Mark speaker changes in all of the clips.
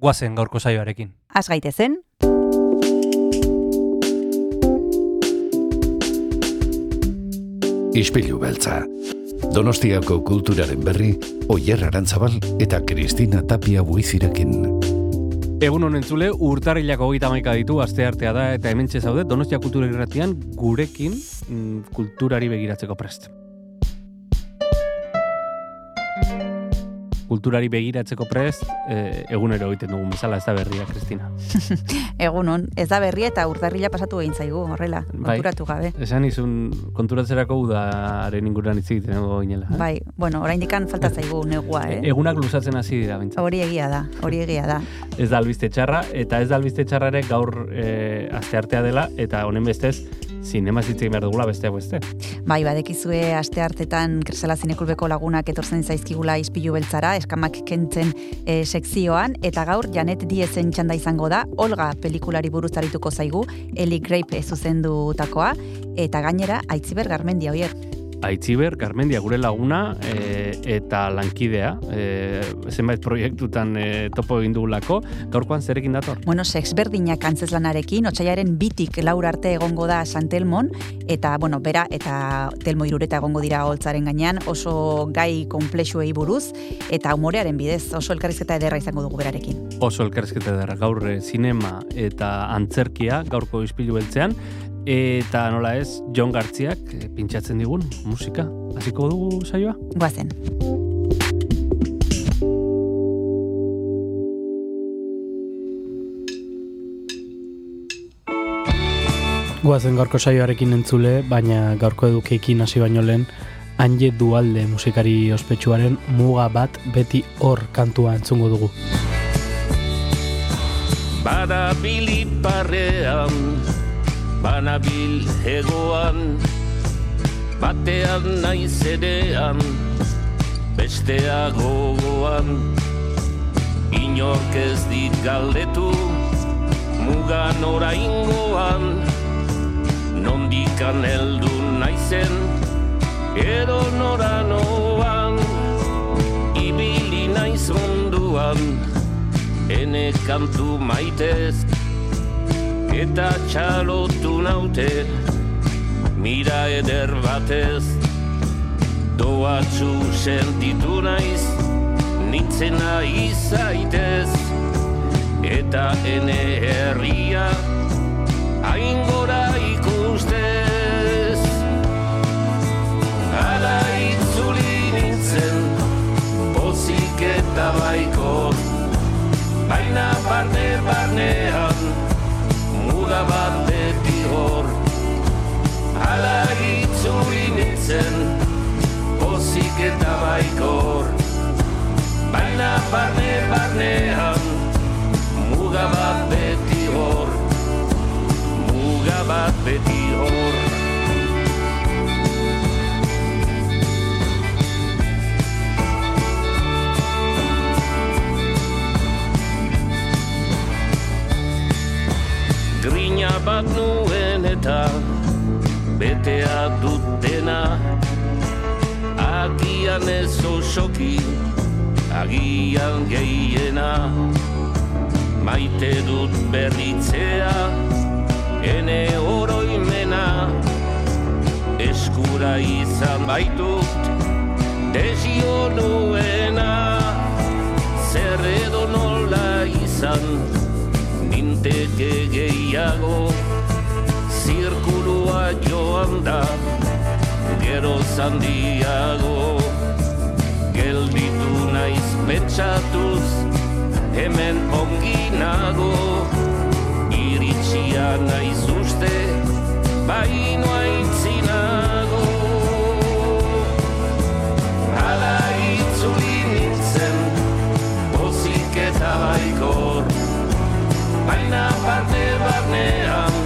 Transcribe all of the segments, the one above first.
Speaker 1: guazen gaurko saioarekin.
Speaker 2: Az gaitezen,
Speaker 3: Ispilu beltza. Donostiako kulturaren berri, Oyer Arantzabal eta Kristina Tapia buizirekin.
Speaker 1: Egun honen zule, urtarrilako hogeita maika ditu, aste artea da, eta hemen zaude Donostia Kultura Irratian gurekin mm, kulturari begiratzeko prest. Kulturari begiratzeko prest, eh, egunero egiten dugun bezala, ez da berria, Kristina.
Speaker 2: egunon, ez da berria eta urtarrila pasatu egin zaigu, horrela,
Speaker 1: Bai.
Speaker 2: konturatu gabe.
Speaker 1: Esan izun konturatzerako udaren inguruan hitz egiten egongo ginela. eh?
Speaker 2: Bai, bueno, oraindikan falta zaigu negua,
Speaker 1: E-
Speaker 2: eh?
Speaker 1: Egunak luzatzen hasi dira, bintzat.
Speaker 2: Hori egia da, hori egia da.
Speaker 1: Ez da albiste txarra, eta ez da albiste txarra ere gaur e, aste artea dela, eta honen bestez, zinema zitzen behar dugula besteak beste.
Speaker 2: Bai, badekizue aste hartetan Kresala Zineklubeko lagunak etortzen zaizkigula izpilu beltzara, eskamak kentzen e, sekzioan, eta gaur Janet Diezen txanda izango da, Olga pelikulari buruz arituko zaigu, Eli Grape zuzendutakoa, eta gainera Aitziber Garmendia hoier.
Speaker 1: Aitziber, Garmendia gure laguna e, eta lankidea, e, zenbait proiektutan e, topo egin dugulako, gaurkoan zerekin dator?
Speaker 2: Bueno, sexberdinak antzeslanarekin, otxaiaren bitik laur arte egongo da Santelmon, eta, bueno, bera, eta Telmo irureta egongo dira holtzaren gainean, oso gai komplexuei buruz, eta humorearen bidez, oso elkarrizketa ederra izango dugu berarekin.
Speaker 1: Oso elkarrizketa dara gaur zinema eta antzerkia gaurko izpilu beltzean, eta nola ez, John Gartziak e, pintxatzen digun musika. Hasiko dugu saioa?
Speaker 2: Guazen.
Speaker 4: Guazen gaurko saioarekin entzule, baina gaurko edukeekin hasi baino lehen, Anje Dualde musikari ospetsuaren muga bat beti hor kantua entzungo dugu.
Speaker 5: Banabil iparrean, banabil hegoan, batean naiz erean, bestea gogoan. Inork ez dit galdetu, mugan oraingoan, nondikan heldu naizen, edo nora noan, ibili naiz munduan, ene kantu maitez eta txalotu naute mira eder batez. Doatzu sentitu naiz nintzena izaitez eta ene herria hain gora ikustez. Ala itzuli nintzen pozik eta baikor Baina barne barnean muga bat beti hor. Hala itzuli nintzen pozik eta baikor. Baina barne barnean muga bat beti hor. Muga bat beti hor betea dutena Agian ez osoki, agian gehiena. Maite dut berritzea, ene oroimena. Eskura izan baitut, desio nuena. Zer edo nola izan, ninteke gehiago joan da Gero Sandiago Gelditu naiz pentsatuz Hemen ongi nago Iritsia naiz uste Bainoa intzinago Ala itzuli nintzen Pozik eta baikor Baina parte barnean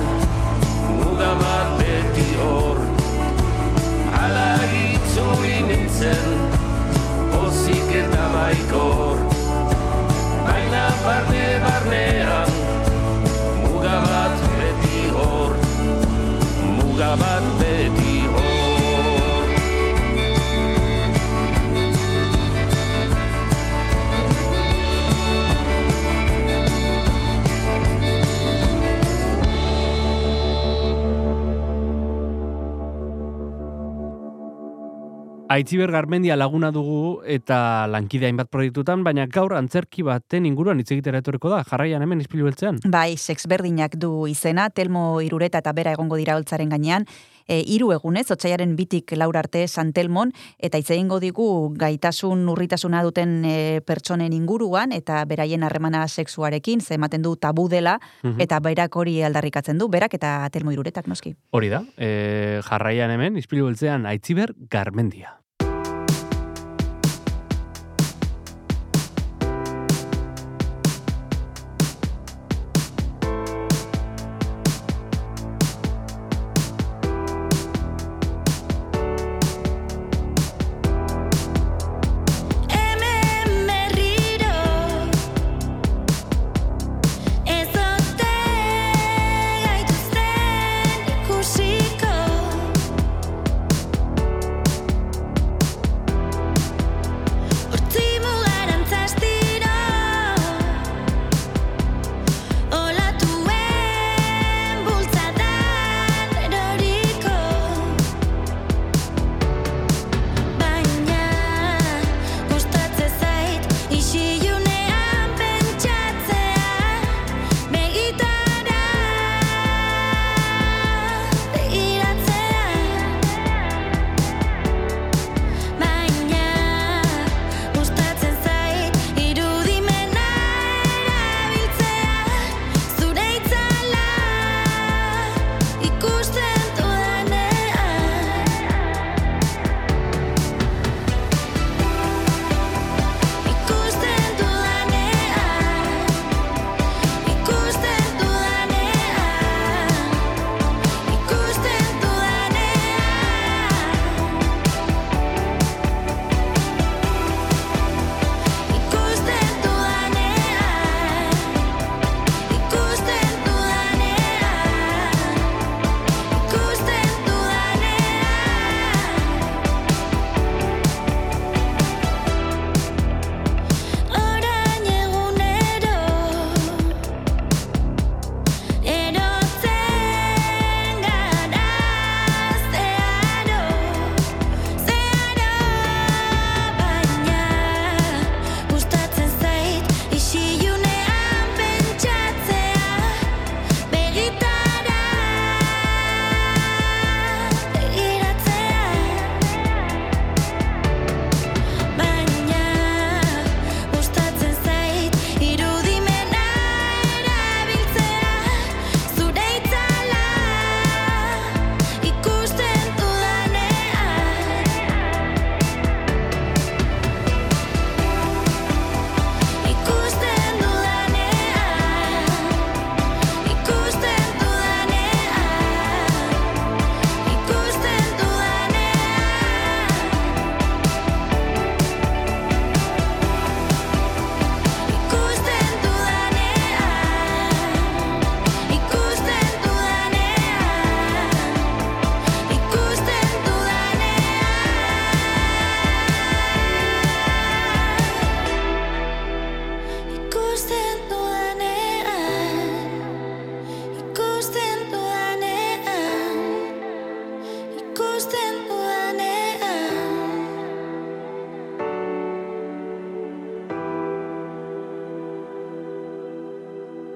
Speaker 5: zen Pozik eta baikor. Baina barne barnean Muga bat beti hor Muga bat beti
Speaker 6: Aitziber Garmendia laguna dugu eta lankide hainbat proiektutan, baina gaur antzerki baten inguruan hitz egitera etorriko da, jarraian hemen ispilu beltzean.
Speaker 2: Bai, sex berdinak du izena, Telmo Irureta eta bera egongo dira holtzaren gainean, e, hiru egunez, otsaiaren bitik laur arte Santelmon, eta hitz egingo digu gaitasun urritasuna duten e, pertsonen inguruan, eta beraien harremana sexuarekin, ze ematen du tabu dela,
Speaker 6: Mhm.
Speaker 2: eta berak hori aldarrikatzen du, berak eta Telmo Iruretak noski.
Speaker 6: Hori da, e, jarraian hemen, ispilu beltzean, Aitziber Garmendia.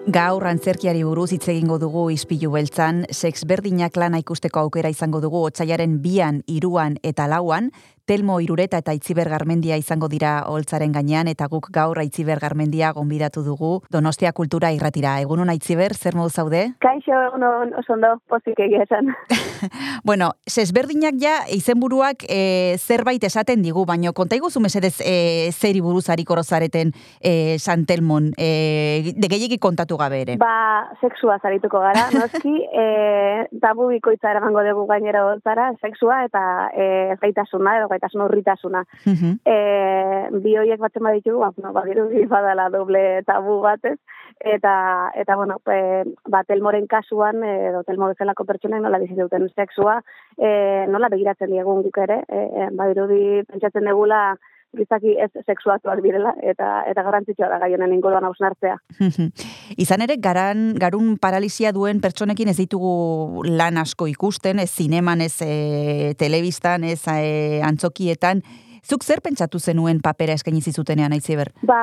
Speaker 2: Gaur antzerkiari buruz hitz egingo dugu ispilu beltzan, sex berdinak lana ikusteko aukera izango dugu otsaiaren bian, iruan eta lauan, Telmo Irureta eta Itziber Garmendia izango dira holtzaren gainean, eta guk gaur Itziber Garmendia gonbidatu dugu Donostia Kultura irratira. Egunon Itziber, zer modu zaude?
Speaker 7: Kaixo, egunon, oso ondo, pozik egia esan.
Speaker 2: Bueno, sesberdinak ja izenburuak e, zerbait esaten digu, baino konta iguzu mesedez e, zeri buruz hariko rozareten e, Santelmon, e, de gehiagik kontatu gabe ere.
Speaker 7: Ba, sexua zarituko gara, noski, e, tabu bikoitza eramango dugu gainera zara, sexua eta e, gaitasuna edo gaitasun urritasuna.
Speaker 2: Mhm.
Speaker 7: E, bi horiek batzen baditugu, ba, no, badirudi badala doble tabu batez, eta, eta bueno, e, ba, telmoren kasuan, e, edo telmo bezalako pertsonek nola bizi duten sexua, e, nola begiratzen diegun guk ere, e, badirudi pentsatzen degula gizaki ez sexuatuak direla, eta eta garrantzitsua da gai honen inguruan hausnartzea.
Speaker 2: Izan ere, garan, garun paralisia duen pertsonekin ez ditugu lan asko ikusten, ez zineman, ez e, telebistan, ez e, antzokietan. Zuk zer pentsatu zenuen papera eskaini zizutenean, Aitziber?
Speaker 7: Ba,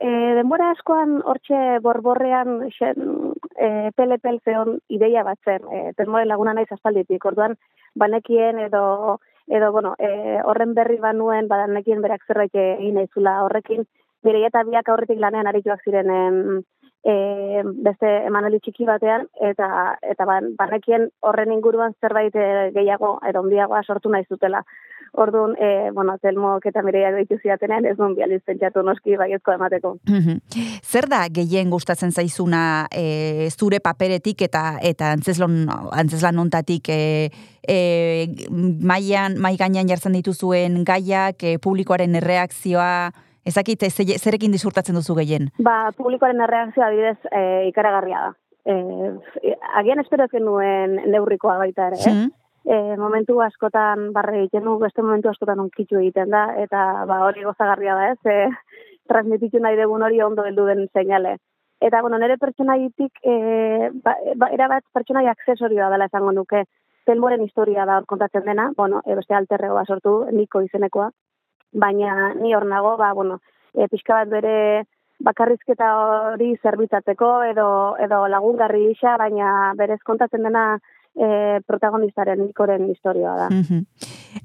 Speaker 7: e, denbora askoan hortxe borborrean xen, e, pele-pel zeon ideia bat zen, e, termoren laguna naiz aspalditik, orduan banekien edo edo bueno, e, horren berri banuen badanekien berak zerbait egin naizula horrekin, bere eta biak aurretik lanean arituak ziren em, e, beste emanali txiki batean, eta eta ban, banekien horren inguruan zerbait e, gehiago, edo ondiagoa sortu nahi zutela. Orduan, e, bueno, Telmok eta Mireia deitu zidatenean, ez nun bializ pentsatu noski baiezko emateko.
Speaker 2: Zer da gehien gustatzen zaizuna e, zure paperetik eta eta antzeslan antzeslan hontatik e, e, maian mai gainean jartzen dituzuen gaiak, e, publikoaren erreakzioa, ezakit ze- zerekin disurtatzen duzu gehien.
Speaker 7: Ba, publikoaren erreakzioa adibidez e, ikaragarria da. E, agian espero ez genuen neurrikoa baita ere, eh?
Speaker 2: Mhm.
Speaker 7: e, momentu askotan barre egiten du, beste momentu askotan onkitzu egiten da, eta ba, hori gozagarria da ez, e, transmititu nahi dugun hori ondo heldu den seinale. Eta, bueno, nire pertsonaitik, e, ba, ba, erabat pertsonai aksesorioa dela esango nuke, Telmoren historia da hor kontatzen dena, bueno, e, beste alterregoa sortu, niko izenekoa, baina ni hor nago, ba, bueno, e, pixka bat bere bakarrizketa hori zerbitzatzeko edo, edo lagungarri gisa, baina berez kontatzen dena e, protagonistaren Nikoren historia da.
Speaker 2: Mhm.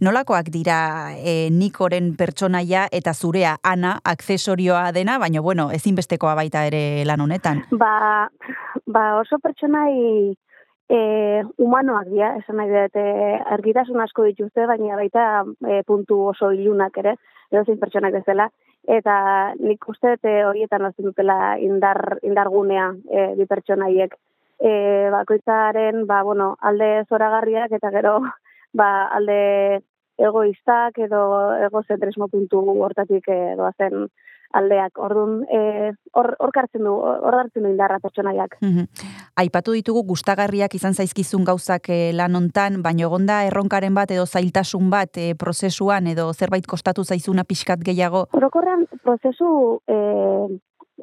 Speaker 2: Nolakoak dira e, Nikoren pertsonaia eta zurea Ana aksesorioa dena, baina bueno, ezinbestekoa baita ere lan honetan.
Speaker 7: Ba, ba oso pertsonai e, humanoak dira, esan nahi dut, e, argitasun asko dituzte, baina baita e, puntu oso ilunak ere, edo zein pertsonak bezala, eta nik uste e, horietan hartzen dutela indar, indargunea e, bi pertsonaiek. E, bakoitzaren, ba, bueno, alde zoragarriak eta gero ba, alde egoistak edo egozentrismo puntu hortatik e, doazen aldeak. Orduan, e, hor hor hartzen du, hor hartzen du indarra pertsonaiak.
Speaker 2: Mhm. Aipatu ditugu gustagarriak izan zaizkizun gauzak eh, lan hontan, baina egonda erronkaren bat edo zailtasun bat eh, prozesuan edo zerbait kostatu zaizuna pixkat gehiago.
Speaker 7: Orokorrean prozesu e,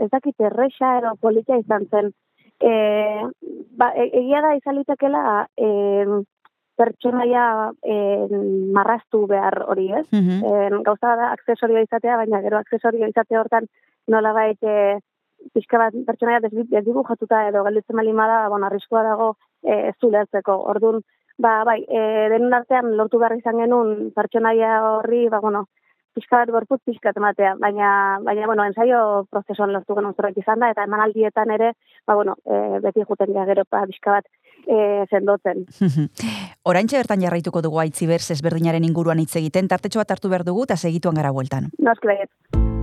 Speaker 7: ez dakit erresa edo polita izan zen. E, ba, e- egia da izan litekela e, pertsonaia e, marraztu behar hori ez.
Speaker 2: Mhm.
Speaker 7: E, gauza da aksesorio izatea, baina gero aksesorio izate hortan nola baite pixka bat pertsonaia desdibujatuta edo gelditzen bali da, bueno, arriskua dago e, ez zulertzeko. Orduan, ba, bai, e, denon artean lortu behar izan genuen pertsonaia horri, ba, bueno, pixka bat gorputz pixka ematea, baina, baina, bueno, ensaio prozesuan lortu genuen zerbait izan da, eta emanaldietan ere, ba, bueno, e, beti juten gero, ba, pixka bat e, sendotzen.
Speaker 2: Oraintxe bertan jarraituko dugu aitziber ezberdinaren inguruan hitz egiten, tartetxo bat hartu behar dugu eta segituan gara bueltan.
Speaker 7: Noski baiet.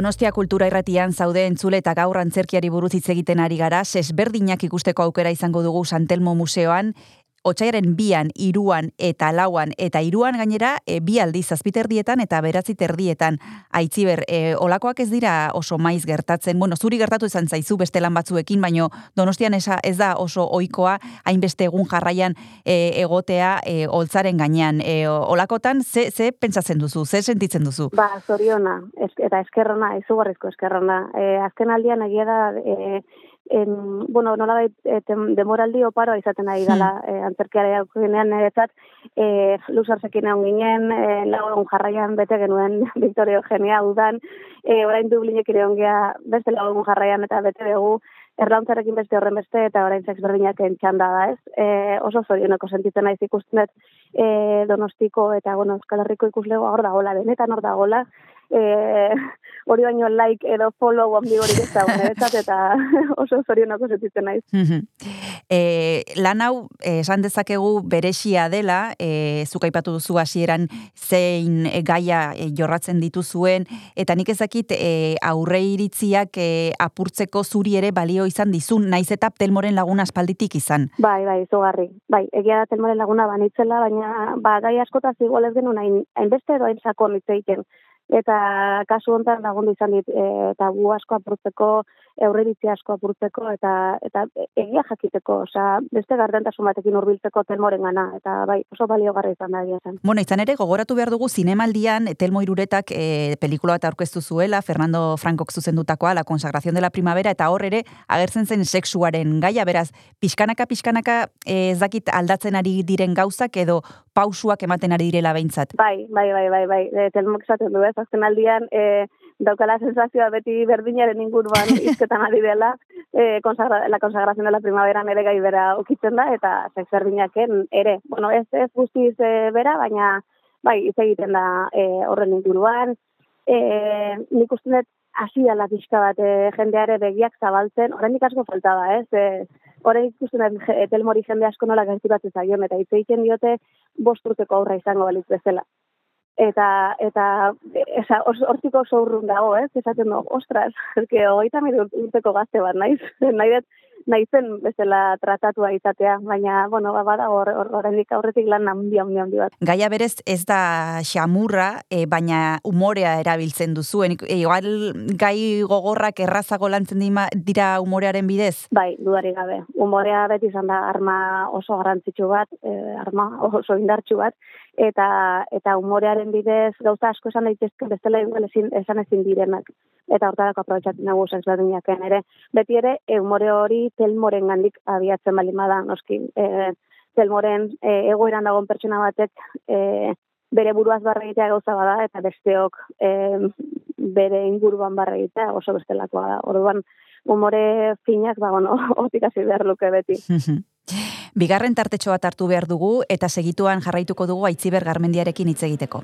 Speaker 2: Donostia kultura irratian zaude entzule eta gaur antzerkiari buruz hitz egiten ari gara, sesberdinak ikusteko aukera izango dugu Santelmo Museoan, Otsaiaren bian, iruan eta lauan, eta iruan gainera e, bi aldiz azpiterdietan eta beratzi terdietan. Aitziber, e, olakoak ez dira oso maiz gertatzen, bueno, zuri gertatu izan zaizu beste lan batzuekin, baino donostian esa, ez da oso ohikoa hainbeste egun jarraian e, egotea e, oltzaren gainean. E, olakotan, ze, ze pentsatzen duzu, ze sentitzen duzu?
Speaker 7: Ba, zoriona, ez, eta eskerrona, izugarrizko eskerrona. E, azken aldian egia da, e, en, bueno, nola bai, e, demoraldi oparoa izaten ari gala hmm. e, antzerkiare aukenean niretzat, e, luzarzekin egon ginen, e, lau jarraian bete genuen Victoria Eugenia udan, e, orain dublinek ere ongea beste lau egun jarraian eta bete dugu, erlauntzarekin beste horren beste eta orain sex berdinak entxanda da, ez? E, oso zorioneko sentitzen naiz ikusten e, donostiko eta bueno, Euskal Herriko ikuslego hor dagoela, benetan hor dagoela, e, hori baino like edo follow handi hori ez da, eta oso zorionako zetitzen naiz.
Speaker 2: e, lan hau, esan dezakegu beresia dela, e, zuk aipatu duzu hasieran zein gaia e, jorratzen dituzuen, eta nik ezakit e, aurre iritziak e, apurtzeko zuri ere balio izan dizun, naiz eta telmoren laguna aspalditik izan.
Speaker 7: Bai, bai, izugarri. Bai, egia da telmoren laguna banitzela, baina ba, gai askotaz igual ez genuen hainbeste edo hain sakon egiten eta kasu hontan lagundu izan dit e, eta gu asko apurtzeko eurreritzi asko apurtzeko eta eta egia jakiteko, osea, beste gardentasun batekin hurbiltzeko telmorengana eta bai, oso baliogarri izan da zen.
Speaker 2: Bueno, izan ere gogoratu behar dugu zinemaldian Telmo Iruretak e, pelikula bat aurkeztu zuela Fernando Frankok zuzendutakoa La consagración de la primavera eta hor ere agertzen zen sexuaren gaia, beraz, pixkanaka pixkanaka e, ez dakit aldatzen ari diren gauzak edo pausuak ematen ari direla behintzat.
Speaker 7: Bai, bai, bai, bai, bai. E, Telmok esaten du, ez, azken aldian, e, daukala sensazioa beti berdinaren inguruan izketan ari dela, e, consagra, la consagración de la primavera nere gai bera ukitzen da, eta sex berdinaken ere. Bueno, ez, ez guztiz e, bera, baina bai, hitz egiten da e, horren inguruan. E, nik uste dut hasi dela pixka bat e, jendeare begiak zabaltzen, horren asko falta da, ez? E, Horren ikusten dut, etelmori jende asko nola gerturatzen zaion, eta hitz egiten diote bosturteko aurra izango balitz bezala eta eta esa hortiko oso urrun dago, ez? Esaten du, ostras, eske hogeita urteko gazte bat naiz. Nahi naizen bezala tratatua izatea, baina, bueno, ba, bada horrendik aurretik lan handi handi handi bat.
Speaker 2: Gaia berez ez da xamurra, e, baina umorea erabiltzen duzu. E, igual gai gogorrak errazago lantzen dira umorearen bidez?
Speaker 7: Bai, dudari gabe. Umorea beti izan da arma oso garrantzitsu bat, e, arma oso indartsu bat, eta eta umorearen bidez gauza asko esan daitezke bestela igual ezin esan ezin direnak. Eta hortarako aprobetxatzen dugu sensberdinaken ere. Beti ere e, umore hori telmoren gandik abiatzen bali bada noski e, telmoren e, egoeran dagoen pertsona batek e, bere buruaz barra egitea gauza bada eta besteok e, bere inguruan barra egitea oso bestelakoa da. Orduan umore finak ba bueno hortik hasi behar luke beti
Speaker 2: Bigarren tartetxoa hartu behar dugu eta segituan jarraituko dugu aitziber garmendiarekin hitz egiteko.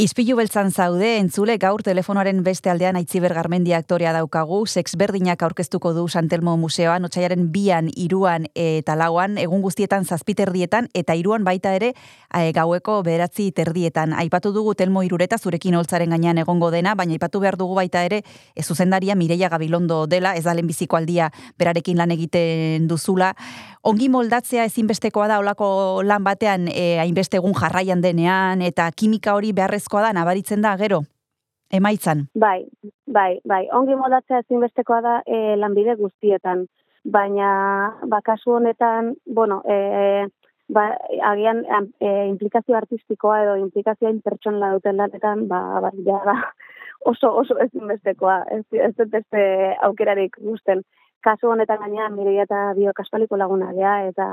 Speaker 2: Izpilu beltzan zaude, entzule gaur telefonoaren beste aldean aitziber garmendia aktorea daukagu, sex berdinak aurkeztuko du Santelmo Museoan, otxaiaren bian, iruan eta lauan, egun guztietan zazpiterdietan, eta iruan baita ere e, gaueko beratzi terdietan. Aipatu dugu telmo irureta zurekin holtzaren gainean egongo dena, baina aipatu behar dugu baita ere e, zuzendaria Mireia Gabilondo dela, ez da lehenbiziko aldia berarekin lan egiten duzula. Ongi moldatzea ezinbestekoa da olako lan batean e, hainbeste egun jarraian denean, eta kimika hori beharrezko beharrezkoa da, nabaritzen da, gero, emaitzan.
Speaker 7: Bai, bai, bai. Ongi modatzea ezinbestekoa da e, lanbide guztietan. Baina, ba, kasu honetan, bueno, e, ba, agian e, implikazio artistikoa edo implikazioa pertsonala duten lanetan, ba, ba, ja, ba, oso, oso ezinbestekoa. Ez, ez dut beste aukerarik guzten. Kasu honetan gaina, mireia eta biokastaliko laguna gea, eta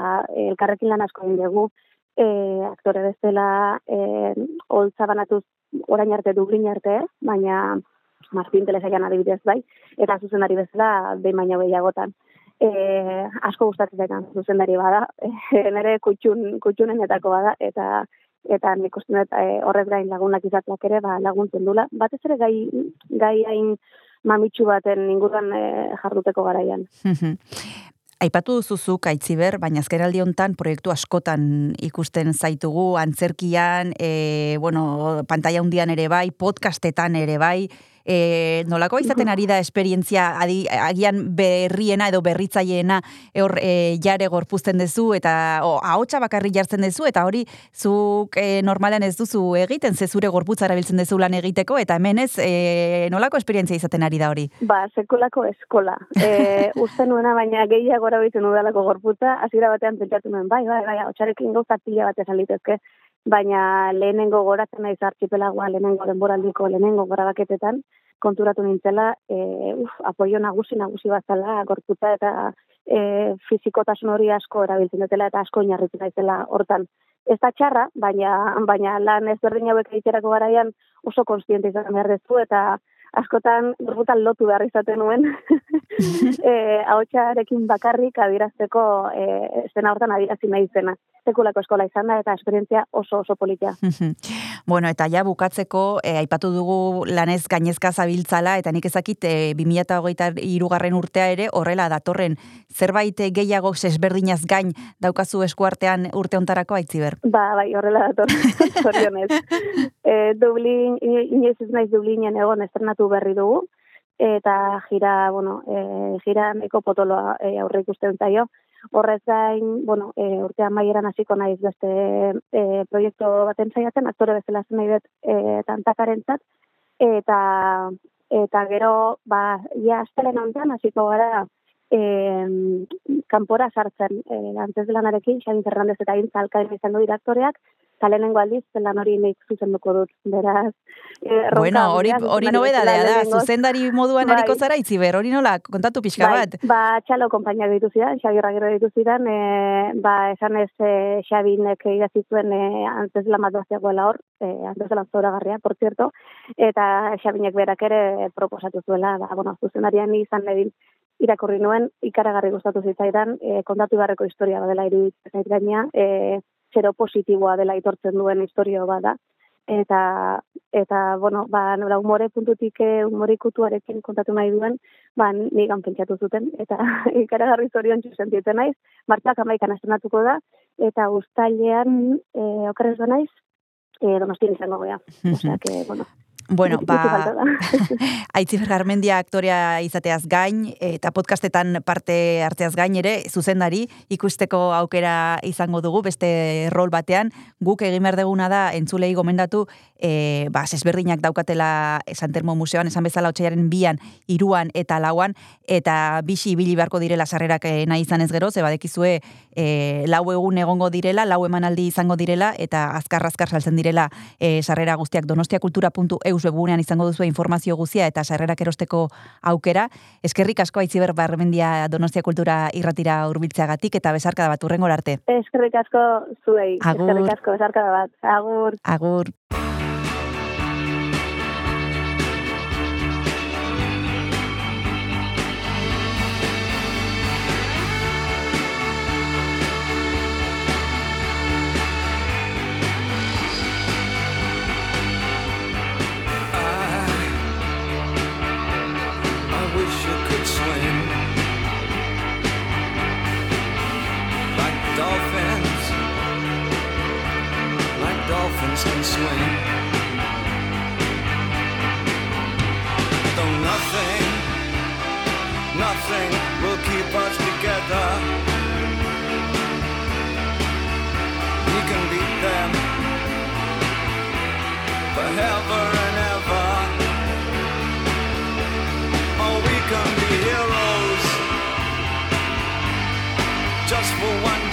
Speaker 7: elkarrekin lan asko egin dugu, e, aktore bezala e, holtza banatuz orain arte Dublin arte, baina Martin Telesaian adibidez bai, eta zuzendari bezala behin baina gehiagotan. E, asko gustatzen daitan zuzendari bada, e, nire kutxun, kutxunenetako bada, eta eta nik uste dut e, horrez gain lagunak izateak ere ba, laguntzen dula. Batez ere gai, gai hain mamitsu baten inguruan e, jarduteko garaian.
Speaker 2: Aipatu duzuzuk aitziber, baina azkeraldi hontan proiektu askotan ikusten zaitugu, antzerkian, e, bueno, pantalla hundian ere bai, podcastetan ere bai, e, nolako izaten ari da esperientzia adi, agian berriena edo berritzaileena hor e, jare gorpuzten duzu eta o, ahotsa bakarri jartzen duzu eta hori zuk e, normalean ez duzu egiten ze zure gorputza erabiltzen duzu lan egiteko eta hemen ez e, nolako esperientzia izaten ari da hori?
Speaker 7: Ba, sekolako eskola. E, uste nuena baina gehiago erabiltzen udalako gorputza, hasiera batean pentsatu nuen, bai, bai, bai, hotxarekin gauza pila bat esan litezke, baina lehenengo goratzen naiz archipelagoa lehenengo denboraldiko lehenengo gorabaketetan, konturatu nintzela, e, uf, apoio nagusi nagusi bat zela, gorputza eta e, fizikotasun hori asko erabiltzen dutela eta asko inarritzen daitela hortan. Ez da txarra, baina, baina lan ez berdin hauek egiterako garaian oso konstiente izan behar dezu eta askotan gorputan lotu behar izaten nuen. e, Ahotxarekin bakarrik adirazteko e, zena hortan adirazi nahi zena sekulako eskola izan da eta esperientzia oso oso politia.
Speaker 2: bueno, eta ja bukatzeko, e, aipatu dugu lanez gainezka zabiltzala, eta nik ezakit e, 2008 irugarren urtea ere, horrela datorren, zerbait gehiago sesberdinaz gain daukazu eskuartean urte ontarako aitziber?
Speaker 7: Ba, bai, horrela datorren, zorionez. e, Dublin, inoiz ez naiz Dublinen egon estrenatu berri dugu, eta jira, bueno, e, jira neko potoloa e, aurre ikusten zaio, Horrez gain, bueno, e, urtean maieran hasiko naiz beste e, proiektu baten saiatzen, aktore bezala zen nahi dut e, tantakaren zat, eta, eta gero, ba, ja, astelen ontan, hasiko gara, e, kanpora sartzen, e, antes lanarekin, Xain Fernandez eta Intzalkain izan du direktoreak, talenengo aldiz, lan hori nik zuzenduko dut, beraz.
Speaker 2: E, bueno, hori, hori nobedadea da, zuzendari moduan bai. zara itziber, hori nola, kontatu pixka bai, bat?
Speaker 7: Ba, txalo kompainia ditu zidan, Xabi Ragero ditu zidan, e, ba, esan ez e, Xabinek idazizuen e, antes lan bat hor, e, antes lan zora garria, por cierto, eta Xabinek berak ere proposatu zuela, ba, bueno, zuzendarian izan edin, irakurri nuen, ikaragarri gustatu zitzaidan, e, kontatu beharreko historia badela iruditzen gaina, e, zero positiboa dela itortzen duen historio bada. Eta, eta bueno, ba, nola, umore puntutik eh, umorikutuarekin kontatu nahi duen, ba, nigan pentsatu zuten, eta ikaragarri zorion txusentieten naiz, martzak amaikan astronatuko da, eta ustailean, e, okarez da naiz, e, donostin izango goea. Osea, que, bueno,
Speaker 2: Bueno, ba, Aitzifer Garmendia aktorea izateaz gain, eta podcastetan parte hartzeaz gain ere, zuzendari, ikusteko aukera izango dugu, beste rol batean, guk egin behar deguna da, entzulei gomendatu, e, ba, sesberdinak daukatela Santermo Museoan, esan bezala otxaiaren bian, iruan eta lauan, eta bisi ibili beharko direla sarrerak e, nahi izan ez gero, zeba dekizue e, lau egun egongo direla, lau emanaldi izango direla, eta azkar-azkar saltzen direla e, sarrera guztiak donostiakultura.eu eus webunean izango duzu informazio guzia eta sarrerak erosteko aukera. Eskerrik asko aitziber barmendia Donostia Kultura irratira hurbiltzeagatik eta besarka da bat urrengo arte.
Speaker 7: Eskerrik asko zuei. Eskerrik asko besarka da bat. Agur.
Speaker 2: Agur.
Speaker 8: dolphins, like dolphins can swim. Though nothing, nothing will keep us together. We can beat them forever and ever. Oh, we can be heroes just for one.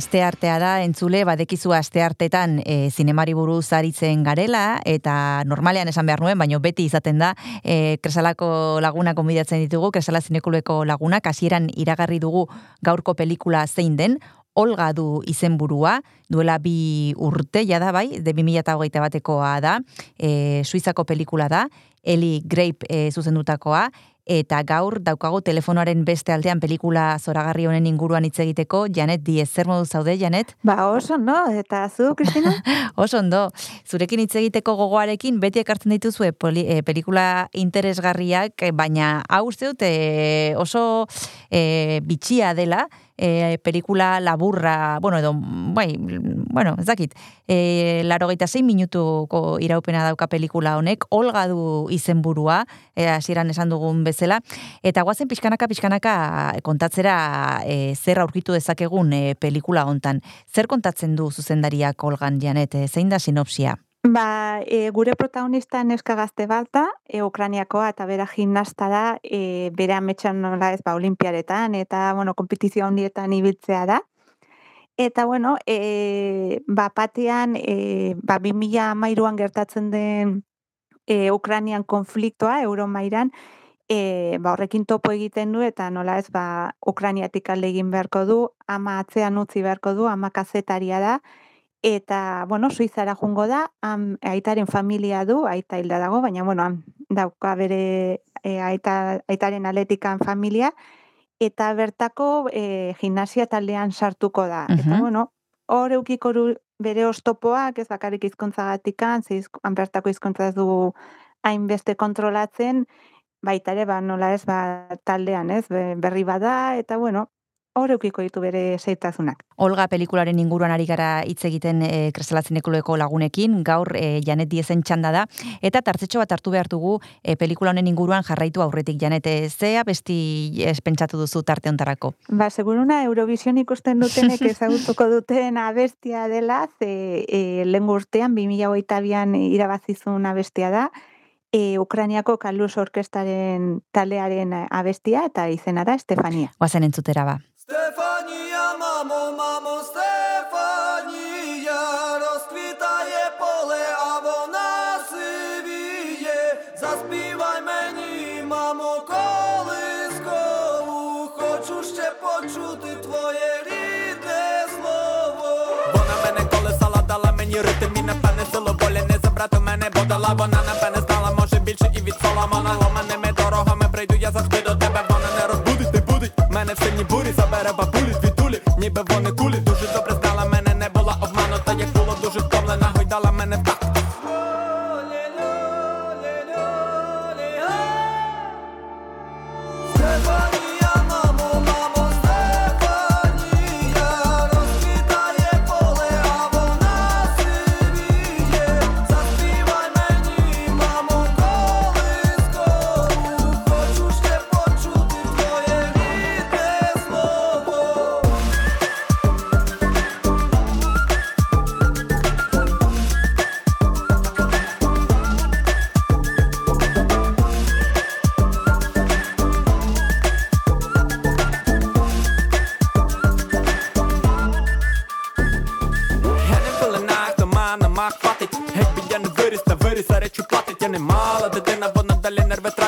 Speaker 2: Aste artea da, entzule, badekizu aste artetan e, zinemari buruz aritzen garela, eta normalean esan behar nuen, baino beti izaten da, e, kresalako laguna konbidatzen ditugu, kresala zinekuleko laguna, kasieran iragarri dugu gaurko pelikula zein den, Olga du izenburua, duela bi urte jada bai, de 2008 batekoa da, e, Suizako pelikula da, Eli Grape e, zuzendutakoa, eta gaur daukagu telefonoaren beste aldean pelikula zoragarri honen inguruan hitz egiteko, Janet Diez, zer modu zaude, Janet?
Speaker 9: Ba, oso, no? Eta zu, Kristina?
Speaker 2: Oso ondo, zurekin hitz egiteko gogoarekin beti ekartzen dituzue poli, e, pelikula interesgarriak, e, baina hau uste dut e, oso e, bitxia dela, e, pelikula laburra, bueno, edo, bai, bueno, ez dakit, e, laro zein minutuko iraupena dauka pelikula honek, olga du izenburua, e, hasieran esan dugun bezala, eta guazen pixkanaka, pixkanaka kontatzera e, zer aurkitu dezakegun e, pelikula hontan. Zer kontatzen du zuzendariak olgan, Janet, e, zein da sinopsia?
Speaker 9: Ba, e, gure protagonista neska gazte bat da, e, Ukraniakoa eta bera gimnasta da, e, bere ametsan nola ez, ba, olimpiaretan, eta, bueno, kompetizio handietan ibiltzea da. Eta, bueno, e, ba, batean, e, ba, 2013an gertatzen den e, Ukranian konfliktoa, Euromairan, e, ba, horrekin topo egiten du, eta nola ez, ba, Ukraniatik alde egin beharko du, ama atzean utzi beharko du, ama kazetaria da, eta, bueno, Suizara jungo da, am, aitaren familia du, aita hilda dago, baina, bueno, am, dauka bere e, aita, aitaren aletikan familia, eta bertako e, gimnasia taldean sartuko da. Eta,
Speaker 2: Mhm.
Speaker 9: bueno, hor eukiko bere ostopoak, ez bakarrik hizkuntzagatikan, ze hizk- han bertako hizkuntza ez du hainbeste kontrolatzen, baita ere, ba, nola ez, ba, taldean, ez, be- berri bada, eta, bueno, hor eukiko ditu bere zeitasunak.
Speaker 2: Olga pelikularen inguruan ari gara hitz egiten e, Kresalazinekuleko lagunekin, gaur e, Janet Diezen txanda da, eta tartzetxo bat hartu behar dugu e, pelikula honen inguruan jarraitu aurretik Janet, e, zea besti espentsatu duzu tarte hontarako?
Speaker 9: Ba, seguruna Eurovision ikusten dutenek ezagutuko duten abestia dela, ze e, lehen urtean, 2008an irabazizun abestia da, e, Ukraniako Kaluz Orkestaren taldearen abestia eta izena da Estefania.
Speaker 2: Guazen entzutera ba.
Speaker 8: Стефанія, мамо, мамо, Стефанія, розквітає поле, а вона сивіє. Заспівай мені, мамо, колискову, хочу ще почути твоє рідне слово.
Speaker 10: Вона мене колесала, дала мені ритм і напевне силу волі не забрати мене подала. Вона напевне знала, може більше і від Соломона Ломаними бурі, забере бабулі звідулі, ніби вони кулі. речі платить Я не мала дитина, вона далі нерви тратить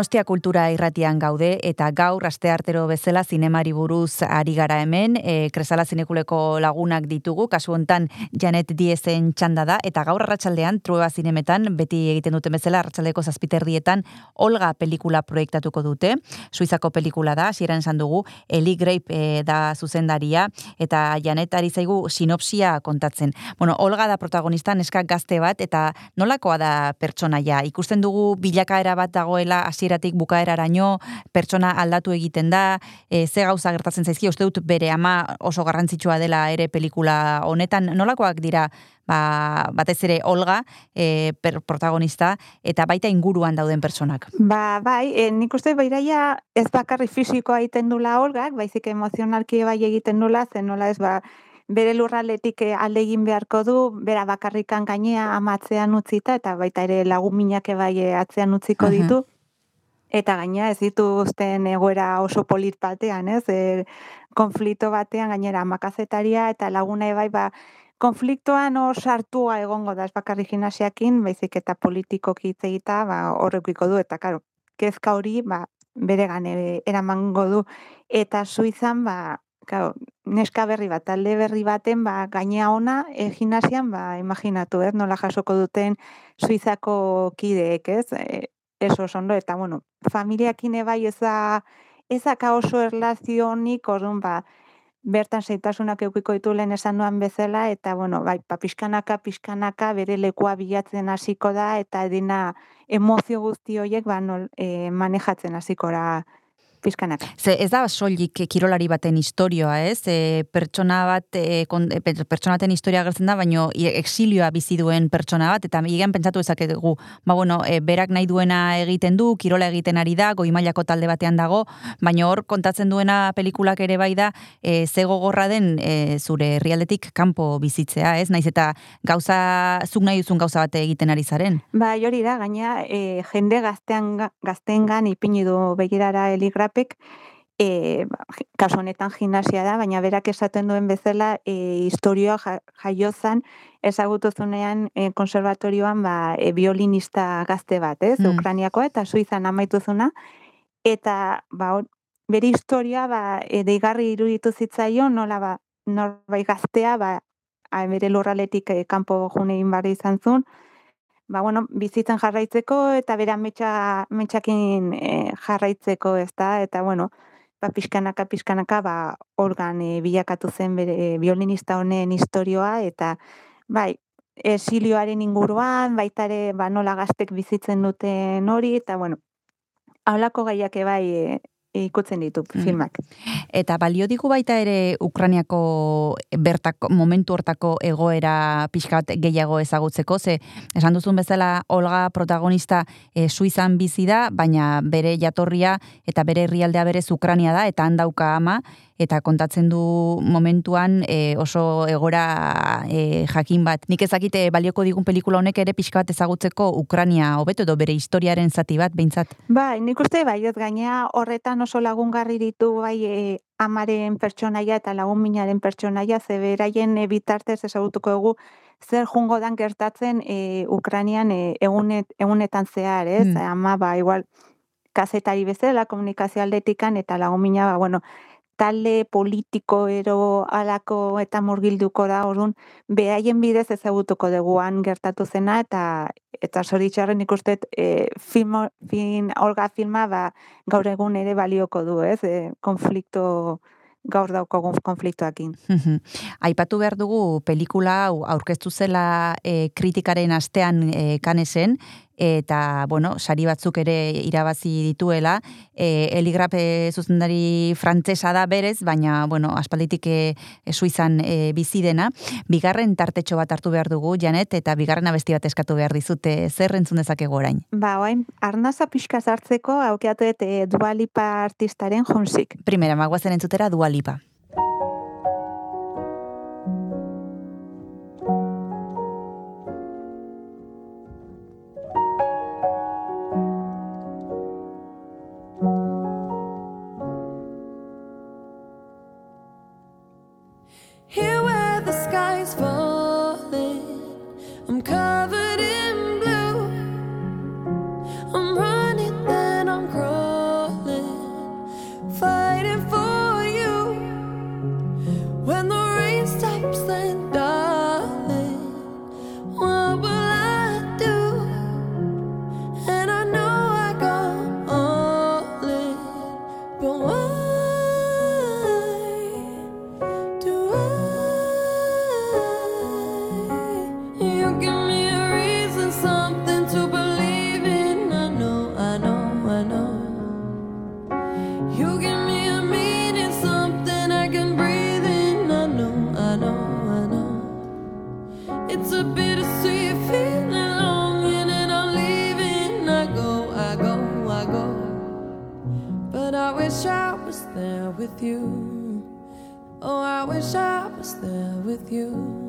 Speaker 2: Donostia kultura irratian gaude eta gaur asteartero bezala zinemari buruz ari gara hemen, e, Kresala zinekuleko lagunak ditugu, kasu hontan Janet Diezen txanda da, eta gaur arratsaldean Trueba zinemetan, beti egiten duten bezala arratsaldeko zazpiterdietan Olga pelikula proiektatuko dute, Suizako pelikula da, hasieran esan dugu, Eli Grape e, da zuzendaria, eta Janet ari zaigu sinopsia kontatzen. Bueno, Olga da protagonista, neska gazte bat, eta nolakoa da pertsonaia? Ikusten dugu bilakaera bat dagoela hasieratik bukaeraraino, pertsona aldatu egiten da, e, ze gauza gertatzen zaizki, uste dut bere ama oso garrantzitsua dela ere pelikula honetan, nolakoak dira ba, batez ere Olga, e, per, protagonista, eta baita inguruan dauden personak.
Speaker 9: Ba, bai, e, nik uste baidaia ez bakarri fisikoa egiten dula Olgak, baizik emozionalki bai egiten dula, zen nola ez ba, bere lurraletik eh, alde egin beharko du, bera bakarrikan gainea amatzean utzita, eta baita ere lagun minake bai eh, atzean utziko ditu. Eta gaina ez dituzten egoera oso polit batean, ez? E, konflikto batean gainera makazetaria eta laguna bai ba konfliktoan hor sartua egongo da ez bakarri gimnasiakin, baizik eta politikoki hitz ba horrekiko du eta claro, kezka hori ba beregan eramango du eta Suizan ba claro, neska berri bat, talde berri baten ba gainea ona e, gimnasian ba imaginatu, ez? Nola jasoko duten Suizako kideek, ez? E, eso oso eta bueno, familiakin bai ez da oso erlazionik, orduan ba, bertan zeitasunak eukiko ditu lehen esan duan bezala, eta bueno, bai, pa, pixkanaka, pixkanaka, bere lekua bilatzen hasiko da, eta dina emozio guzti horiek ba, nol, e, manejatzen hasikora pixkanaka.
Speaker 2: Ze ez da soilik kirolari baten historioa, ez? E, pertsona bat, e, kon, e, per- pertsona baten historia agertzen da, baino exilioa bizi duen pertsona bat, eta igen pentsatu ezakegu, ba bueno, e, berak nahi duena egiten du, kirola egiten ari da, goi mailako talde batean dago, baina hor kontatzen duena pelikulak ere bai da, e, ze gogorra den e, zure herrialdetik kanpo bizitzea, ez? Naiz eta gauza, zuk nahi duzun gauza bate egiten ari zaren.
Speaker 9: Ba, hori da, gaina e, jende gaztean, gazteengan ipini du begirara eligrapek, e, kasu honetan gimnasia da, baina berak esaten duen bezala e, historioa ja, jaiozan ezagutuzunean e, konservatorioan ba, e, violinista gazte bat, ez?
Speaker 2: Mm.
Speaker 9: Ukraniakoa eta Suizan amaituzuna, eta ba, bere historia ba, e, deigarri iruditu zitzaion, nola ba, norbait gaztea ba, a, bere lurraletik e, kanpo june egin barri izan zuen, ba, bueno, bizitzen jarraitzeko eta bera metxa, metxakin e, jarraitzeko, ez da, eta bueno, ba, pixkanaka, pixkanaka, ba, organ e, bilakatu zen bere e, violinista honen historioa, eta bai, esilioaren inguruan, baita ere, ba, nola gaztek bizitzen duten hori, eta bueno, haulako gaiak bai ikutzen ditu
Speaker 2: Mm.
Speaker 9: filmak.
Speaker 2: Eta balio digu baita ere Ukraniako bertako, momentu hortako egoera pixkat gehiago ezagutzeko, ze esan duzun bezala Olga protagonista e, Suizan bizi da, baina bere jatorria eta bere herrialdea berez Ukrania da, eta han dauka ama, eta kontatzen du momentuan e, oso egora e, jakin bat. Nik ezakite balioko digun pelikula honek ere pixka bat ezagutzeko Ukrania hobeto edo bere historiaren zati bat, behintzat.
Speaker 9: Bai, nik uste bai, ez gaina horretan oso lagungarri ditu bai e, amaren pertsonaia eta lagun minaren pertsonaia, ze beraien e, bitartez ezagutuko dugu zer jungo dan gertatzen e, Ukranian e, egunet, egunetan zehar, ez?
Speaker 2: Mm.
Speaker 9: Ama, ba, igual, kazetari bezala, komunikazio aldetikan, eta lagun mina, ba, bueno, talde politiko ero alako eta murgilduko da, orduan, behaien bidez ezagutuko dugu han gertatu zena, eta eta zoritxarren ikusten e, film, film, Olga filma ba, gaur egun ere balioko du, ez? E, konflikto, gaur daukogun konfliktoakin.
Speaker 2: Aipatu behar dugu pelikula hau aurkeztu zela e, kritikaren astean e, kanesen, eta, bueno, sari batzuk ere irabazi dituela. E, Eligrape zuzendari frantsesa da berez, baina, bueno, aspalditik e, e, Suizan e, bizi dena. Bigarren tartetxo bat hartu behar dugu, Janet, eta bigarren abesti bat eskatu behar dizute, zer entzun dezakegu orain?
Speaker 9: Ba, oain, arnaza pixka sartzeko, aukeatu dut e, Dualipa artistaren jonsik.
Speaker 2: Primera, magoazen entzutera dualipa.
Speaker 11: With you. Oh, I wish I was there with you.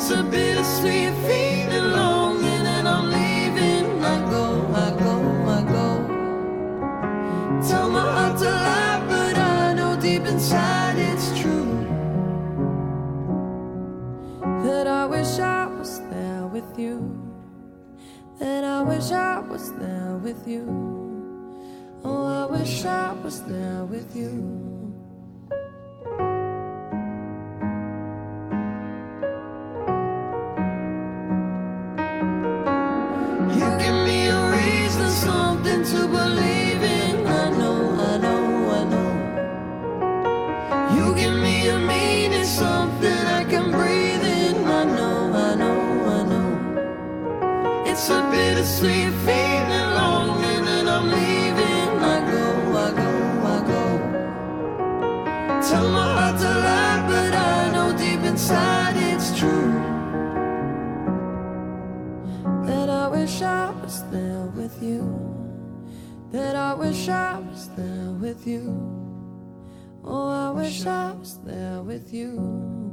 Speaker 11: It's a bittersweet feeling, longing, and I'm leaving. I go, I go, I go. Tell my heart to lie, but I know deep inside it's true. That I wish I was there with you. That I wish I was there with you. Oh, I wish I was there with you. With you.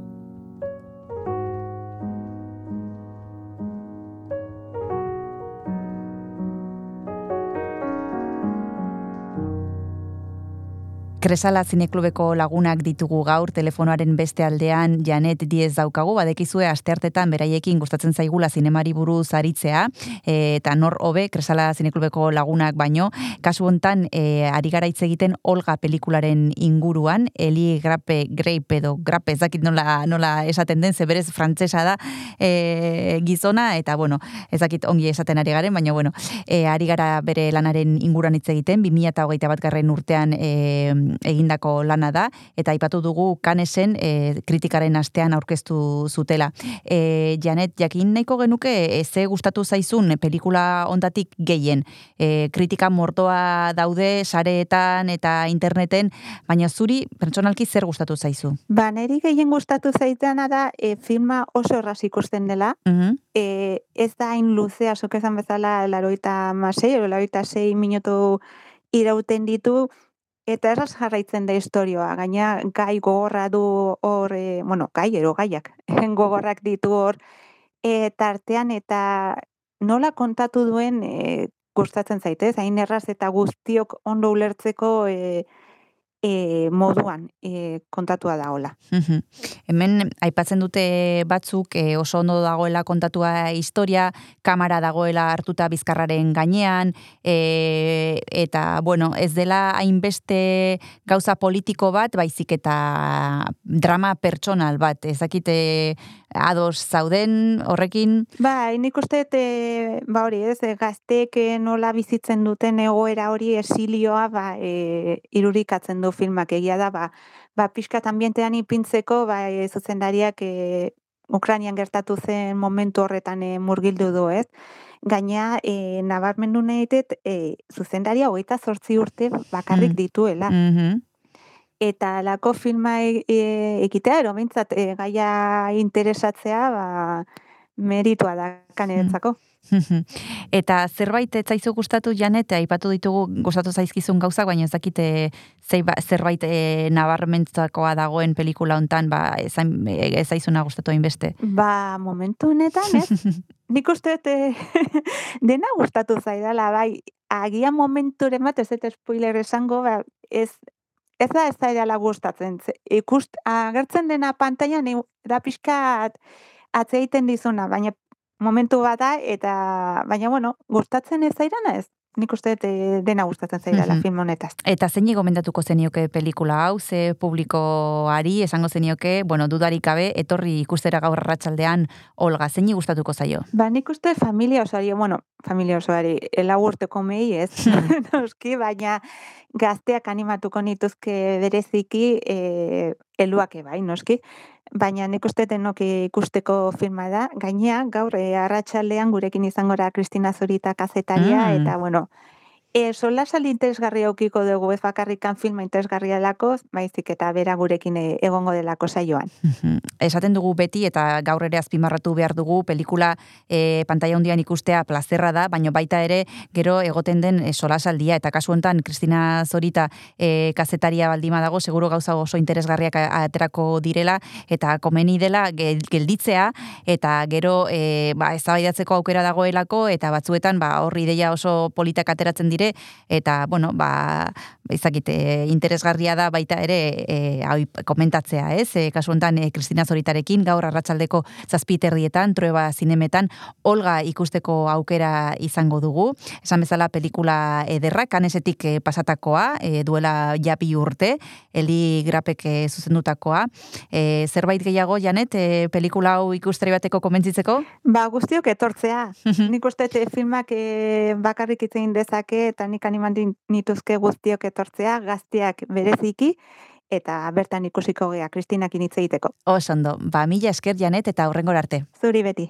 Speaker 2: Kresala zineklubeko lagunak ditugu gaur, telefonoaren beste aldean Janet Diez daukagu, badekizue asteartetan beraiekin gustatzen zaigula zinemari buruz aritzea, e, eta nor hobe Kresala zineklubeko lagunak baino, kasu hontan e, ari gara hitz egiten Olga pelikularen inguruan, Eli Grape, Grape edo Grape, ez dakit nola, nola esaten den, zeberez frantsesa da e, gizona, eta bueno, ez dakit ongi esaten ari garen, baina bueno, e, ari gara bere lanaren inguruan hitz egiten, 2008 bat garren urtean e, egindako lana da, eta aipatu dugu kanesen e, kritikaren astean aurkeztu zutela. E, Janet, jakin nahiko genuke, e, ze gustatu zaizun pelikula ondatik gehien. E, kritika mortoa daude sareetan eta interneten, baina zuri pertsonalki zer gustatu zaizu?
Speaker 9: Ba, niri gehien gustatu zaitana da e, filma oso erraz ikusten dela.
Speaker 2: Mhm.
Speaker 9: E, ez da hain luzea, zuk esan bezala, laroita masei, laroita sei minutu irauten ditu, eta erraz jarraitzen da historioa. Gaina gai gogorra du hor, e, bueno, gai, ero gaiak, gogorrak ditu hor, e, tartean eta nola kontatu duen e, gustatzen zaitez, hain erraz eta guztiok ondo ulertzeko e, e, moduan e, kontatua da hola.
Speaker 2: Mhm. Hemen aipatzen dute batzuk e, oso ondo dagoela kontatua historia, kamera dagoela hartuta bizkarraren gainean, e, eta bueno, ez dela hainbeste gauza politiko bat, baizik eta drama pertsonal bat, ezakite ados zauden horrekin,
Speaker 9: Ba, nik uste e, ba hori ez, e, gazteek e, nola bizitzen duten egoera hori esilioa ba, e, irurikatzen du filmak egia da, ba, ba pixkat ambientean ipintzeko, ba, e, zuzendariak e, Ukrainian gertatu zen momentu horretan e, murgildu du, ez? Gaina, e, nabarmendu nahi dut, e, zuzendaria hogeita zortzi urte bakarrik
Speaker 2: Mm.
Speaker 9: dituela.
Speaker 2: Mhm.
Speaker 9: Eta lako filma e, e, egitea, ero behintzat, e, gaia interesatzea, ba, meritua da kaneretzako.
Speaker 2: Mhm. Eta zerbait ez zaizu gustatu Janet, aipatu ditugu gustatu zaizkizun gauzak, baina ez dakite zeiba, zerbait e, nabarmentzakoa dagoen pelikula hontan, ba ez, hain- ez zaizuna gustatu hainbeste.
Speaker 9: Ba, momentu honetan, ez? Nik uste eh, dena gustatu zaidala, bai, agian momenturen bat, ez dut spoiler esango, ba, ez, ez da ez zaidala gustatzen. Ze- Ikust, agertzen dena pantailan da pixkat atzeiten dizuna, baina momentu bat da, eta, baina, bueno, gustatzen ez zaidana ez? Nik uste dut eh, dena gustatzen zaidala
Speaker 2: Mhm.
Speaker 9: film honetaz.
Speaker 2: Eta zein gomendatuko zenioke pelikula hau, ze publikoari esango zenioke, bueno, dudarik gabe, etorri ikustera gaur arratsaldean Olga, zein gustatuko zaio?
Speaker 9: Ba, nik uste familia osoari, bueno, familia osoari, elagurteko mei ez, noski, baina gazteak animatuko nituzke bereziki e, eluake bai, noski. Baina nik uste denok ikusteko filma da. Gainea, gaur e, arratsaldean gurekin izango da Kristina Zorita kazetaria,
Speaker 2: Mm.
Speaker 9: eta bueno, E, solasaldi interesgarria aukiko dugu, ez bakarrikan filma interesgarria delako, baizik eta bera gurekin e, egongo delako saioan.
Speaker 2: Esaten dugu beti eta gaur ere azpimarratu behar dugu pelikula e, pantaila handian ikustea plazerra da, baina baita ere gero egoten den e, solasaldia. Eta kasu hontan Kristina Zorita e, kazetaria baldima dago seguru gauza oso interesgarriak aterako direla eta komeni dela gel- gelditzea. Eta gero e, ba eztabaidatzeko aukera dagoelako eta batzuetan ba hor ideia oso politak ateratzen dire ere, eta, bueno, ba, izakit, e, interesgarria da baita ere, e, hau komentatzea, ez? E, kasu honetan, e, Kristina Zoritarekin, gaur arratsaldeko zazpiterrietan, trueba zinemetan, Olga ikusteko aukera izango dugu. Esan bezala pelikula ederra, kanesetik e, pasatakoa, e, duela japi urte, Eli Grapek e, zuzendutakoa. E, zerbait gehiago, Janet, e, pelikula hau ikusteri bateko konbentzitzeko?
Speaker 9: Ba, guztiok etortzea. nik uste eh, filmak eh, bakarrik itzein dezake eta nik animatu nituzke guztiok etortzea, gazteak bereziki, eta bertan ikusiko gea, Kristinakin hitz egiteko.
Speaker 2: Oso ondo, ba, mila esker, Janet, eta horrengor arte.
Speaker 9: Zuri beti.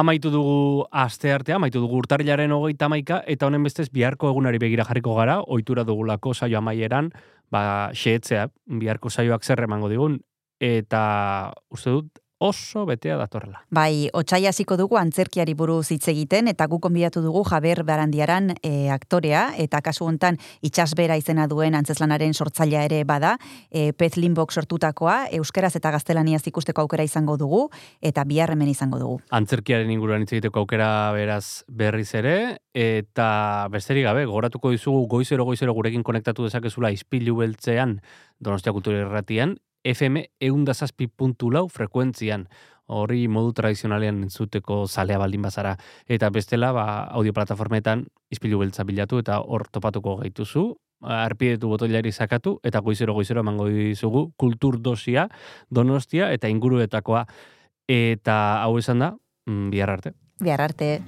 Speaker 1: Amaitu dugu aste artea, amaitu dugu urtarrilaren hogeita amaika, eta honen bestez biharko egunari begira jarriko gara, ohitura dugulako saio amaieran, ba, xeetzea, biharko saioak zer emango digun, eta uste dut oso betea datorrela.
Speaker 2: Bai, otxai hasiko dugu antzerkiari buruz hitz egiten eta guk konbidatu dugu Jaber Barandiaran e, aktorea eta kasu hontan itsasbera izena duen antzeslanaren sortzailea ere bada, e, Pez Limbok sortutakoa, euskeraz eta gaztelaniaz ikusteko aukera izango dugu eta bihar hemen izango dugu.
Speaker 1: Antzerkiaren inguruan hitz egiteko aukera beraz berriz ere, eta besterik gabe, goratuko dizugu goizero goizero gurekin konektatu dezakezula ispilu beltzean Donostia Kultura Irratian, FM eundazazpi puntu lau frekuentzian hori modu tradizionalean entzuteko zalea baldin bazara. Eta bestela, ba, audio-plataformetan izpilu beltza bilatu eta hor topatuko gaituzu, arpidetu botoilari sakatu eta goizero goizero emango dizugu kulturdosia, donostia eta inguruetakoa. Eta hau esan da, mm, bihar arte.
Speaker 2: Bihar arte.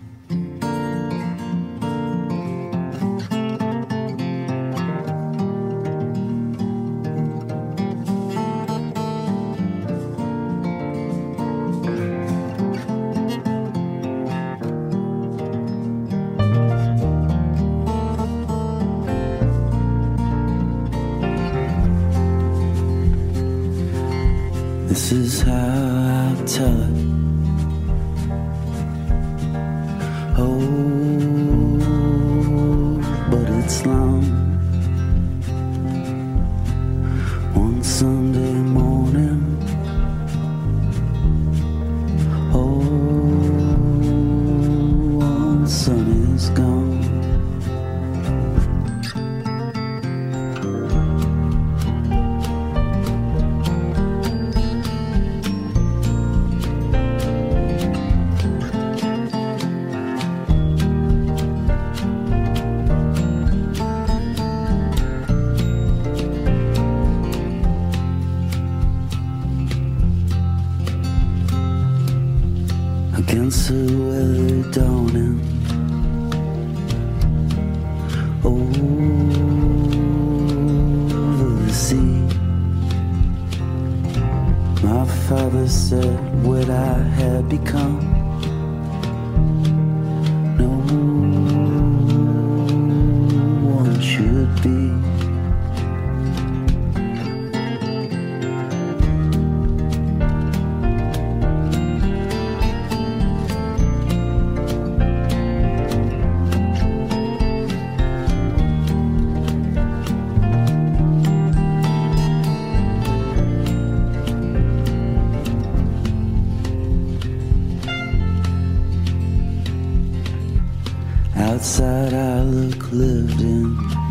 Speaker 12: Outside I look lived in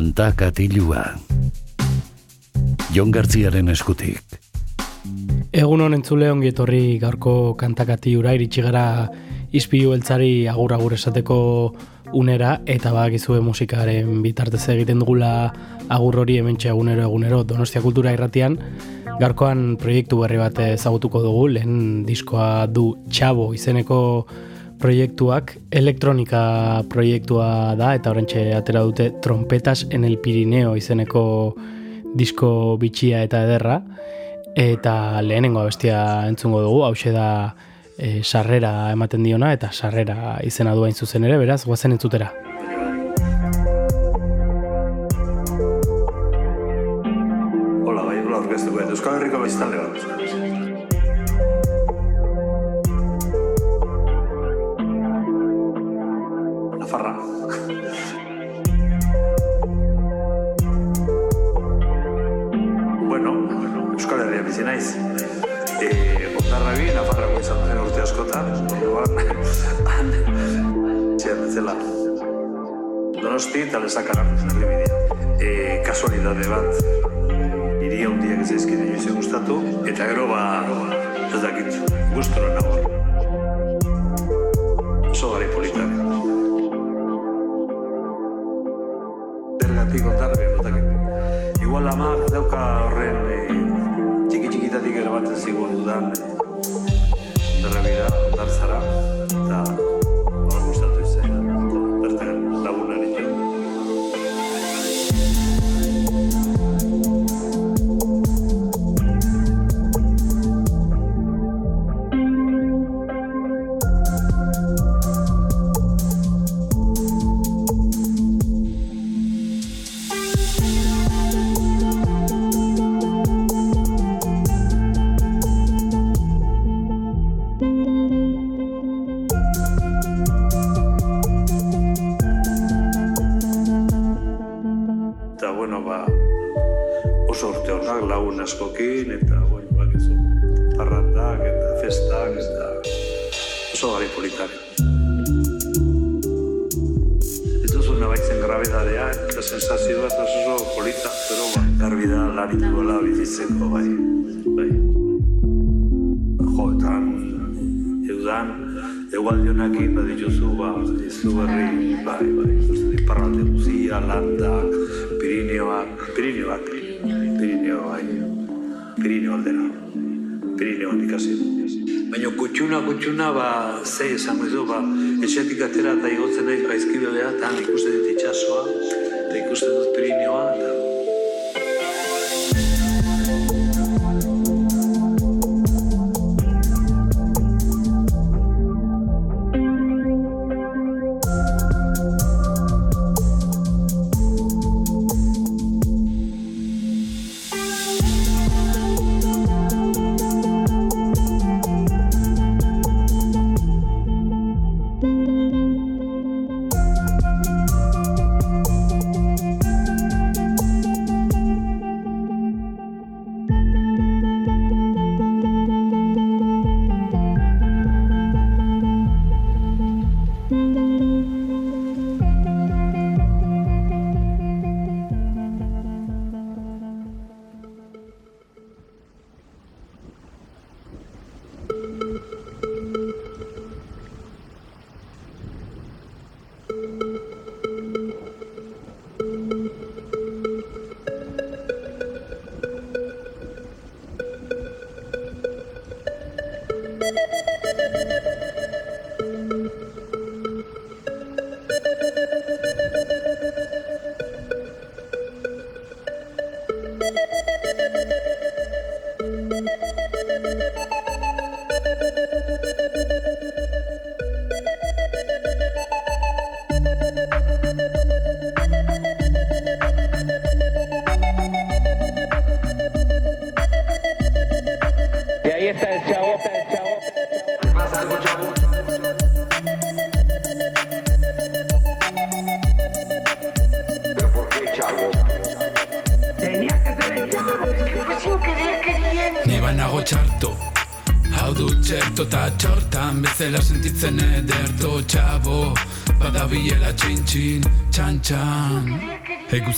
Speaker 3: Kanta katilua. Jon Gartziaren eskutik.
Speaker 4: Egun honen entzule ongi etorri gaurko kantakati ura iritsi gara izpilu beltzari agur agur esateko unera eta badakizue musikaren bitartez egiten dugula agur hori hementxe egunero egunero Donostia Kultura irratian gaurkoan proiektu berri bat ezagutuko dugu lehen diskoa du Txabo izeneko proiektuak elektronika proiektua da eta orentxe atera dute trompetas en el Pirineo izeneko disko bitxia eta ederra eta lehenengo abestia entzungo dugu, hause da e, sarrera ematen diona eta sarrera izena du hain zuzen ere, beraz, guazen entzutera.
Speaker 13: Hola, bai, hola orkestuko, Euskal Herriko biztanle E, kasualidade bat, hiri handiak ez ezkide inoiz gustatu, eta gero ba, ez dakit, gustura nago. Oso gari politak. Bergatik ondarri, ez dakit. Igual amak dauka horren e, txiki txikitatik ere bat zigun dudan e, derrebida, ondartzara, eta Baina kutxuna, kutxuna, ba, ze esango edo, ba, etxetik atera eta igotzen nahi gaizkibelea, eta han ikusten dut itxasoa, eta ikusten dut Pirineoa, eta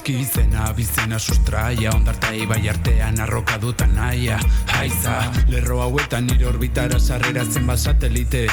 Speaker 14: Eguzki izena, bizena sustraia, ondarta ibai artean arroka dutan naia. Haiza, lerro hauetan nire orbitara sarrera zenbat satelite.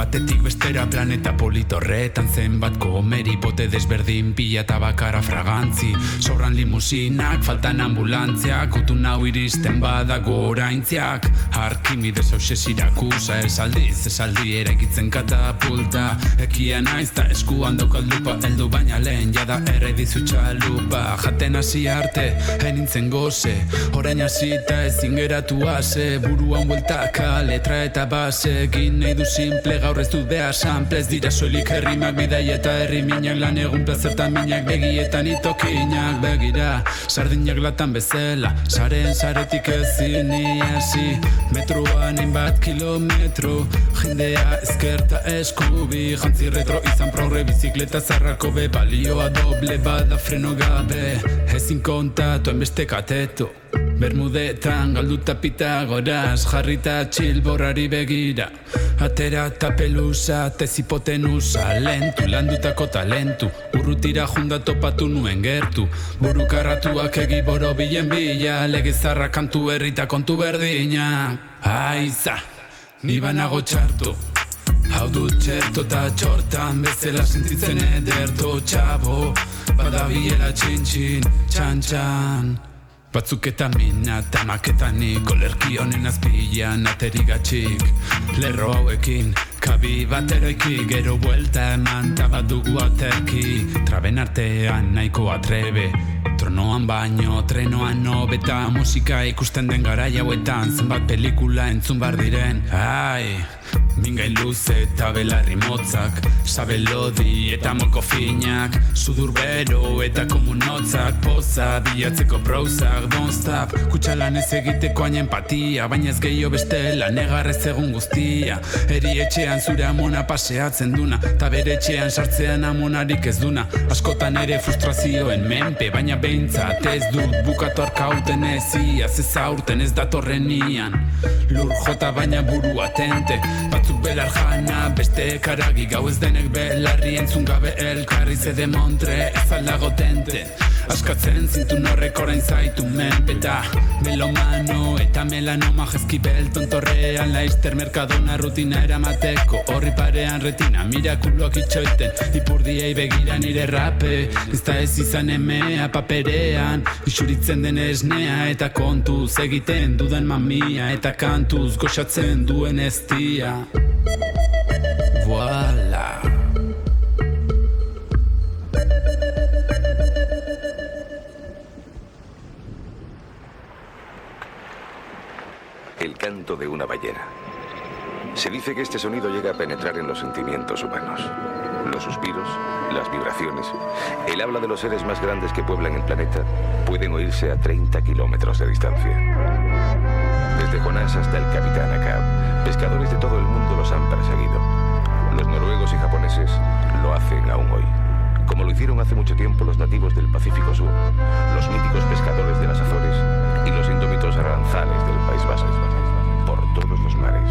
Speaker 14: Batetik bestera planeta politorretan zenbat komeri bote desberdin pila eta bakara fragantzi. Sobran limusinak, faltan ambulantziak, utun hau iristen badago oraintziak. Arkimides hause sirakusa, esaldiz, esaldi eraikitzen katapulta. Ekia naiz ta eskuan daukat lupa, eldu baina lehen jada erredizu txalupa. Jaten hasi arte, enintzen goze, orain hasita ezin geratu ase, buruan bueltaka, letra eta base, egin nahi du simple gaur ez dut behar sample, ez dira soilik herrimak bidai eta herri minak lan egun plazertan minak begietan itokinak begira, sardinak latan bezala, saren saretik ezin iasi, metroan hainbat kilometro, jendea ezkerta eskubi, jantzi retro izan progre bizikleta zarrako be, balioa doble bada freno gabe, ezin kontatu enbeste kateto, Bermudetan galduta pitagoraz jarrita txilborrari begira. Atera eta pelusa, tezipotenusa, lentu, landutako talentu. Urrutira junda topatu nuen gertu. Burukarratuak egiboro bilen bila Legezarra kantu herrita kontu berdina. Aiza, ni banago txarto. Hau dut txerto eta txortan bezala sentitzen ederto txabo. Badabilela txin-txin, txan-txan. Batzuk eta mina eta maketanik Olerki honen azpilan aterigatxik Lerro hauekin Kabi bat eroiki gero buelta eman Ta badugu aterki. Traben artean nahiko atrebe Tronoan baino, trenoan nobeta Musika ikusten den garai hauetan. Zenbat pelikula entzun bar diren Ai, mingain luze eta belarri motzak Sabelodi eta molko finak. Sudur bero eta komunotzak Poza bilatzeko prouzak Don't stop, kutsalan ez egiteko hain empatia Baina ez gehiago bestela negarrez egun guztia. Eri etxean zure amona paseatzen duna Ta bere etxean sartzean amonarik ez duna. Askotan ere frustrazioen menpe Baina behintzat ez dut bukatu arkauten ez Iaz ez aurten ez datorren ian Lur jota baina buru atente Batzuk belar jana, beste karagi Gau ez denek belarri entzun gabe elkarri Zede montre ez aldago tente? Askatzen zintun horrek orain zaitu menpeta Melomano eta melanoma jezkibel tontorrean Laizter merkadona rutina eramateko Horri parean retina mirakuloak itxoiten Ipurdiei begira nire rape Ez da ez izan emea paperean Isuritzen den esnea eta kontuz egiten dudan mamia Eta kantuz goxatzen duen Voila
Speaker 15: El canto de una ballena. Se dice que este sonido llega a penetrar en los sentimientos humanos. Los suspiros, las vibraciones, el habla de los seres más grandes que pueblan el planeta pueden oírse a 30 kilómetros de distancia. Desde Jonás hasta el capitán Akab, pescadores de todo el mundo los han perseguido. Los noruegos y japoneses lo hacen aún hoy, como lo hicieron hace mucho tiempo los nativos del Pacífico Sur, los míticos pescadores de las Azores y los indómitos aranzales del País Vasco. Por todos los mares,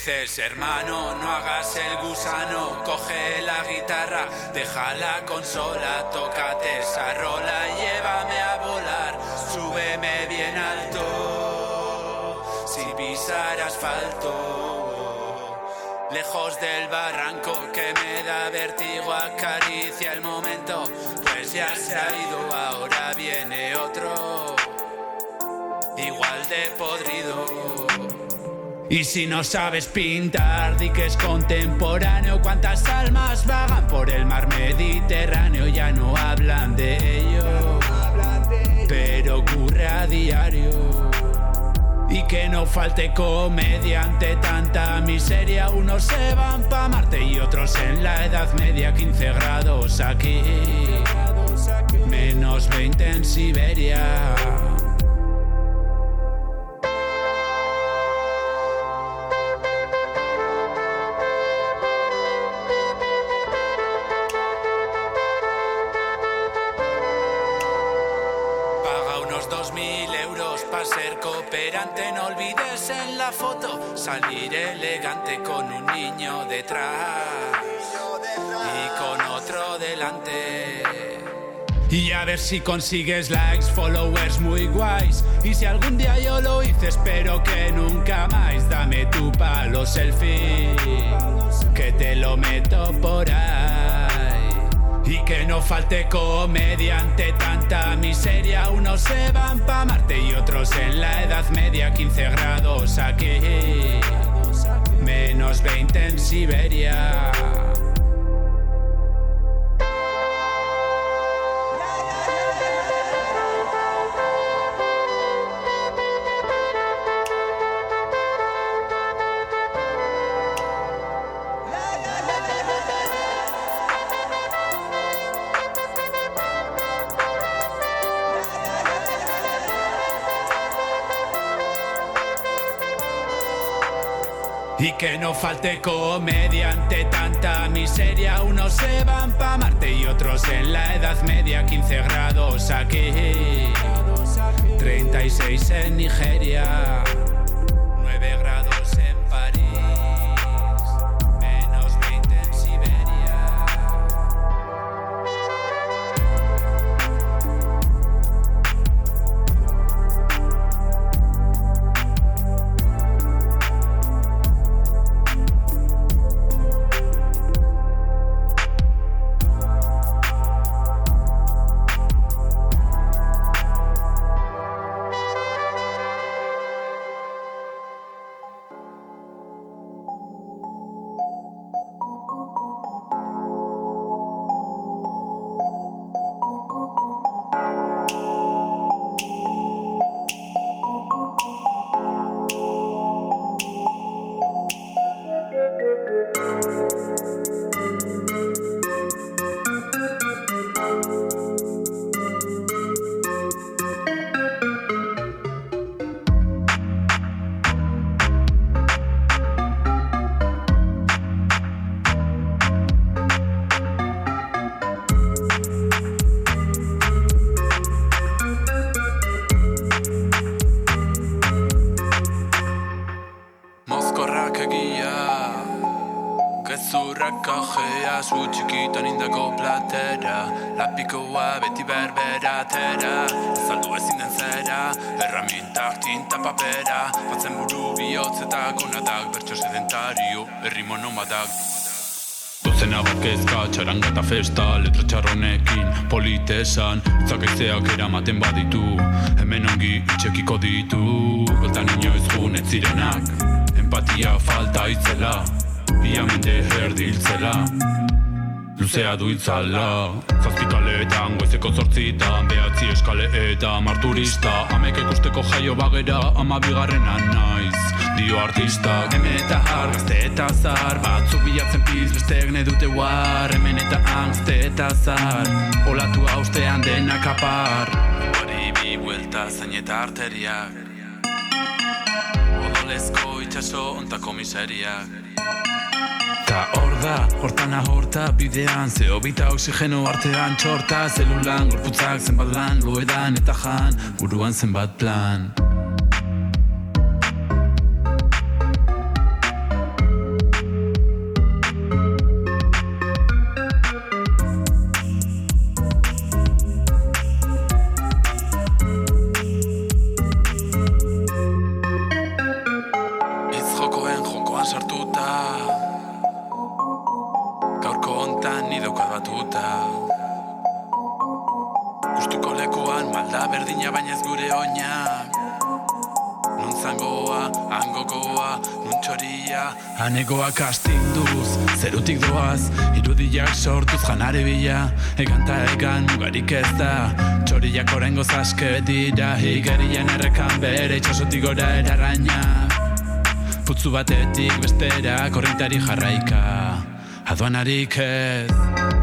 Speaker 14: dices, hermano, no hagas el gusano, coge la guitarra, deja la consola, tócate esa rola, llévame a volar, súbeme bien alto, sin pisar asfalto. Lejos del barranco que me da vértigo, acaricia el momento, pues ya se ha ido, ahora viene otro, igual de podrido. Y si no sabes pintar, di que es contemporáneo. Cuántas almas vagan por el mar Mediterráneo, ya no hablan de ello, pero ocurre a diario. Y que no falte comedia ante tanta miseria. Unos se van pa' Marte y otros en la Edad Media, 15 grados aquí, menos 20 en Siberia. Detrás y con otro delante. Y a ver si consigues likes, followers muy guays. Y si algún día yo lo hice, espero que nunca más. Dame tu palo selfie, que te lo meto por ahí. Y que no falte comedia ante tanta miseria. Unos se van pa' Marte y otros en la Edad Media, 15 grados aquí. Menos 20 en Siberia. Que no falte comedia ante tanta miseria. Unos se van pa' Marte y otros en la Edad Media, 15 grados aquí. 36 en Nigeria. Polite esan, zakaizeak eramaten baditu, hemen ongi itxekiko ditu, beltan inoiz gun ez zirenak, empatia falta itzela, ia mende erdiltzela, luzea du itzala, zazpitaleetan goizeko zortzitan, behatzi eskaleetan, marturista, amek ikusteko jaio bagera, ama bigarrena naiz, dio artista, hemen eta har, gazte eta zar, batzuk bilatzen piz, besteek ne dute war, hemen eta angste eta zar, olatu haustean denak apar, hori bi buelta zain eta arteriak, odolezko itxaso ontako miseriak, Ta hor da, hortan ahorta bidean Zeo bita oxigeno artean txorta. Zelulan, gorputzak zenbat lan Loedan eta jan, buruan zenbat plan doaz Irudiak sortuz janare bila Egan ta egan mugarik ez da. Txoriak orengo zaske dira Higerian errekan bere itxasotik gora eraraina. Putzu batetik bestera korrentari jarraika Aduanarik ez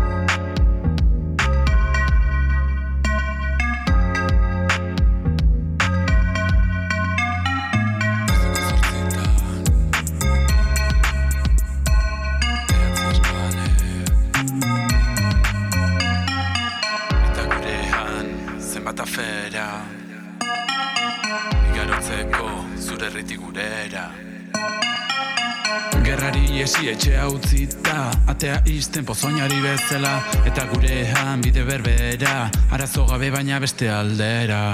Speaker 14: Izten pozoinari bezala Eta gurean bide berbera. Arazo gabe baina beste aldera.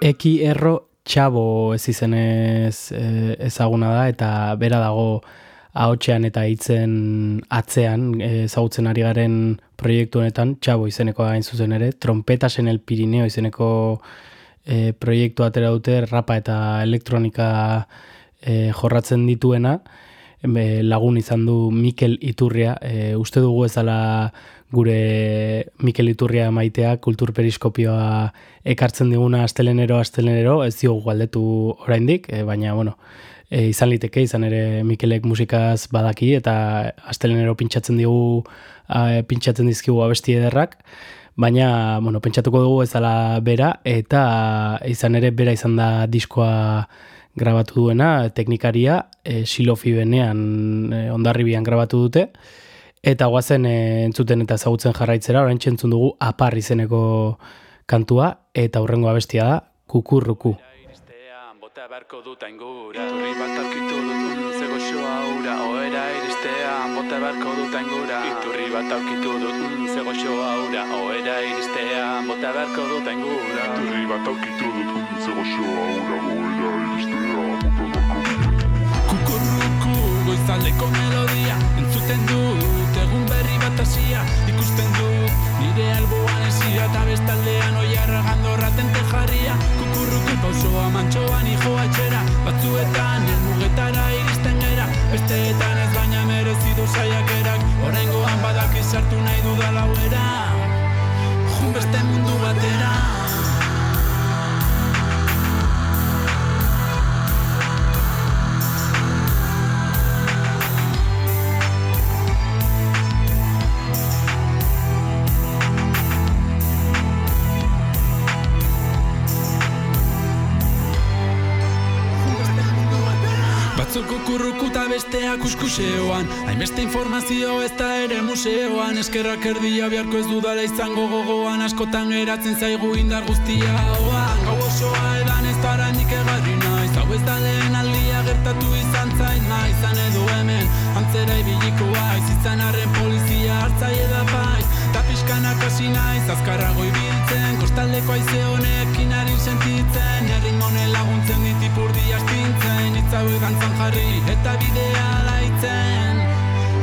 Speaker 4: Eki erro txabo ez izenez eh, ezaguna da eta bera dago ahotsean eta hitzen atzean eh, ezagutzen ari garen proiektu honetan txabo izeneko hain zuzen ere trompetasen el Pirineo izeneko eh, proiektu atera dute rapa eta elektronika eh, jorratzen dituena. Be, lagun izan du Mikel Iturria, e, uste dugu ezala gure Mikel Iturria maitea kulturperiskopioa ekartzen diguna astelenero astelenero, ez diogu galdetu oraindik, e, baina bueno, e, izan liteke, izan ere Mikelek musikaz badaki eta astelenero pintsatzen digu a, pintsatzen dizkigu abesti ederrak, baina bueno, pentsatuko dugu ezala bera eta izan ere bera izan da diskoa grabatu duena, teknikaria, e, silofi benean e, ondarribian grabatu dute, eta guazen e, entzuten eta ezagutzen jarraitzera, orain entzun dugu apar izeneko kantua, eta hurrengo abestia da, kukurruku.
Speaker 14: Bota beharko dut aingura. Turri bat aurkitu dut untze goxoa ura Oera iristean bota beharko dut aingura. Iturri bat aurkitu dut untze goxoa ura Oera iristean bota beharko dut aingura. Iturri bat aurkitu dut untze goxoa ura Oera iristean bota beharko dut Kukurruku goizaldeko melodia. Entzuten dut egun berri bat hasia. Ikusten dut nire alboan esia Eta bestaldean oiarra gandorra tente jarria. Kukurruku pausoa mantxoan ijoa etxera Batzuetan elmugetara iristen gera. Besteetan ez baina merezidu saiakerak. Oraingoan badaki sartu nahi dudala uera Jun beste mundu batera besteak uskuseoan Hainbeste informazio ez da ere museoan. Eskerrak erdia beharko ez dudala izango gogoan. Askotan geratzen zaigu indar guztia oan Gau osoa edan ez da oraindik egarri naiz. Hau ez da lehen aldia gertatu izan zain naiz. Izan edo hemen antzera ibiliko aiz Izan arren polizia hartzaile da baiz. Ta pixkanak hasi naiz azkarrago ibiltzen. Kostaldeko aize honekin ari sentitzen. Honen laguntzen ditipurdi astintzen Itz hauek gantzan jarri eta bidea laitzen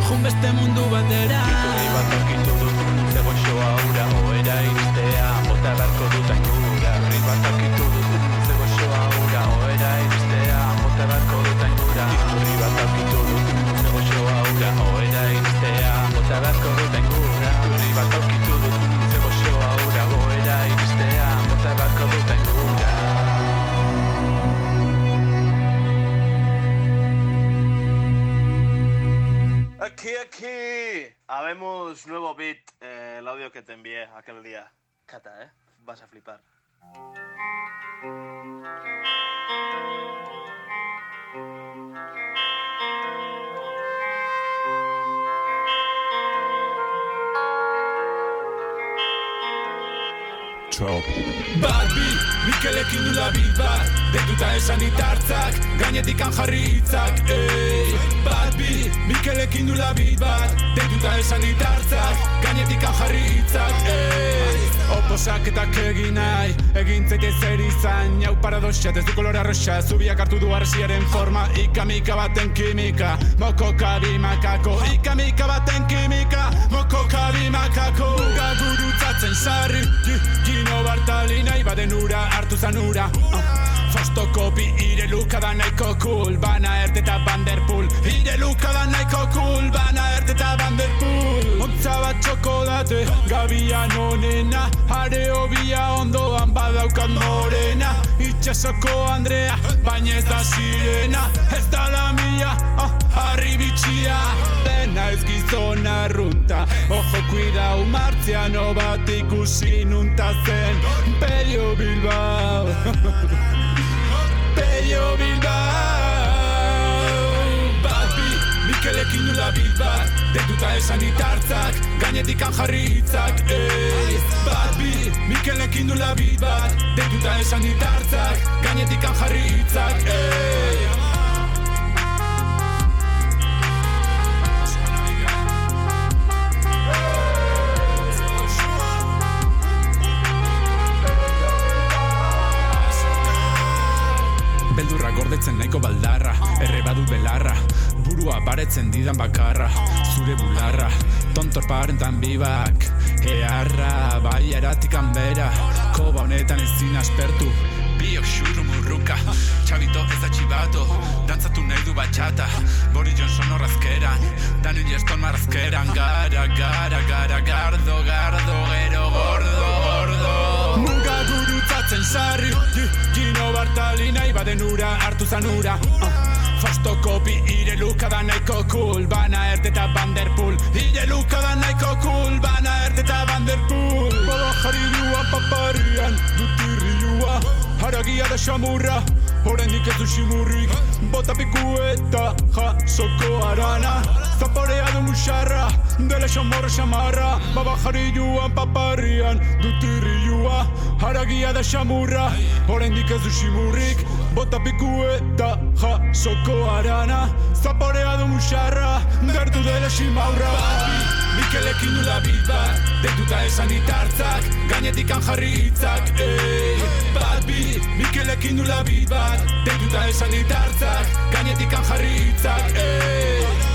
Speaker 14: Jun beste mundu batera. Iturri bat aurkitu dut untze goxoa ura Oera iristea bota beharko dut aingura Herri bat aurkitu dut untze goxoa ura Oera iristea bota beharko dut aingura Iturri bat aurkitu dut untze goxoa ura Oera iristea bota beharko dut aingura Iturri bat
Speaker 16: Aquí, aquí. Habemos nuevo beat, eh, el audio que te envié aquel día. Cata, ¿eh? Vas a flipar.
Speaker 14: Ciao. Bat bi, Mikelekin dula bit bat. Detuta esan itartzak, gainetik jarri hitzak Ei, bat bi, Mikelekin dula bit bat. Detuta esan itartzak, gainetik jarri hitzak Ei, oposaketak egin nahi Egin zaite zer izan, jau paradoxa Ez du kolora roxa, zubiak hartu du arsiaren forma. Ikamika baten kimika, moko kabi makako. Ikamika baten kimika, moko kabi makako. Muga gurutzatzen sarri, gi, gino bartali nahi baden ura, hartu zan ura. Uh. Fostokopi ire luka da nahiko cool. Bana erte eta Vanderpool Ire luka da nahiko cool. Bana erte eta Vanderpool Ontza bat txokolate Gabian onena. Are hobia ondoan badaukat morena Itxasoko Andrea, baina ez da sirena Ez da la mia, ah, harri bitxia Dena ez gizon arrunta Ojo kuidau martziano bat ikusi nunta zen Pello Bilbao Pello Bilbao Bat bi, Mikelekin nula bilbat Detuta esan itartzak, gainetik jarri hitzak Ei, bat bi, Mikelekin nula bilbat Detuta esan itartzak, gainetik jarri hitzak Ei, Beldurra gordetzen nahiko baldarra Erre badut belarra Burua baretzen didan bakarra Zure bularra Tontor parentan bibak Earra Bai eratik hanbera Koba honetan ezin aspertu. Biok xurru murruka Txabito ez da txibato Dantzatu nahi du batxata. Boris Johnson horrazkeran Daniel Jeston marrazkeran Gara, gara, gara, gardo, gardo Gero gordo, gordo. Muga gurutzatzen sarri Gi- Gino Bartali nahi baden ura hartu zanura uh. Fausto kopi ire luka da nahiko cool. Bana erte eta Vanderpool Ire luka da nahiko cool. Bana erte eta Vanderpool Bada jarilua paparian Dutirriua Haragia da xamurra Horendik ez du ximurrik Bota piku eta jasoko arana Zaporea du musarra Dele xamorra xamarra. Baba jarilua paparrian Dutirriua. Haragia da xamurra Horendik ez du ximurrik Bota piku eta jasoko arana Zaporea du musarra Gertu dele ximaurra Mikelekin nula bat Detuta esan itartzak Gainetik jarri hitzak Ei, bat bi Mikelekin nula bat Detuta esan itartzak Gainetik jarri hitzak Ei,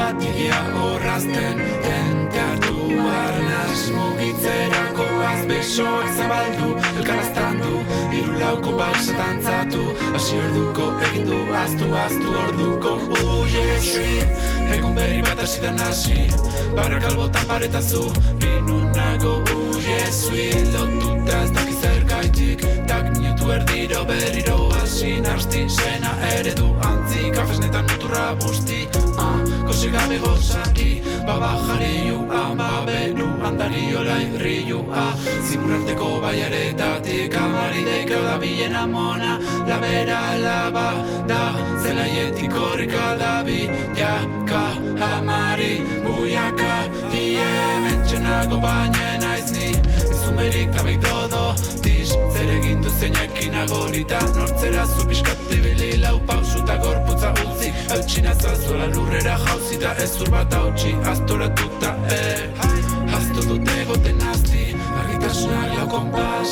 Speaker 14: Bat igia horrazten Tente hartu arnaz. Mugitzerako az besoak zabaldu Elkaraztan du. Iru lauko balsa dantzatu Asi orduko egin du Aztu, aztu orduko. Uie, street Egun berri bat hasi da nasi. Barakalbotan paretazu Binunago Uie, sweet Lotuta ez dakiz zergaitik Tak minutu erdiro berriro hasi narsti Sena eredu antzi Kafesnetan muturra busti uh, Gozi gabe gozari Baba jariu Amba benu Andari olai riu ah, Zimurarteko baiaretatik Amari deikau da bilena mona Labera laba da Zelaietik horrika da bi. Jaka amari Buiaka Die mentxenago baina Izumerik tabek dodo Tiz zer egin duzenekin agorita Nortzera zu piskate bili lau pausuta gorputza utzi. Eutxina zazuela lurrera jauzita Ez ur bat hautsi. Astoratuta eh. Azto dute goten azti Argitasunak lau kompas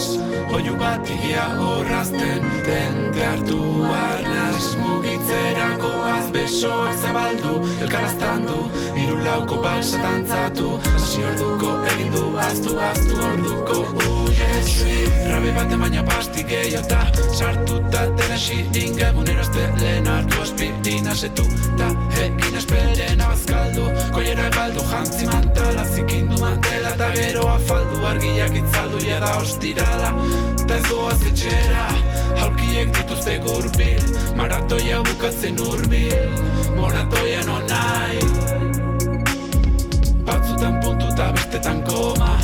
Speaker 14: Oiu bat igia horrazten Dente hartu arnaz Mugitzerako az besoak zabaldu Elkaraztan du Iru lauko balsa dantzatu Hasi orduko egin du Aztu, aztu orduko Uie, street Rabe bat emaina pasti gehiota Sartuta tenesi Inge bunerazte lehen hartu aspirina Setu ta egin esperen abazkaldu Koiera galdu jantzi mantala Zikindu mantela eta gero afaldu Argiak itzaldu jada ostirala Ta ez horiek dituzte gurbil Maratoia bukatzen urbil Moratoia non nahi. Batzutan puntu eta bestetan koma.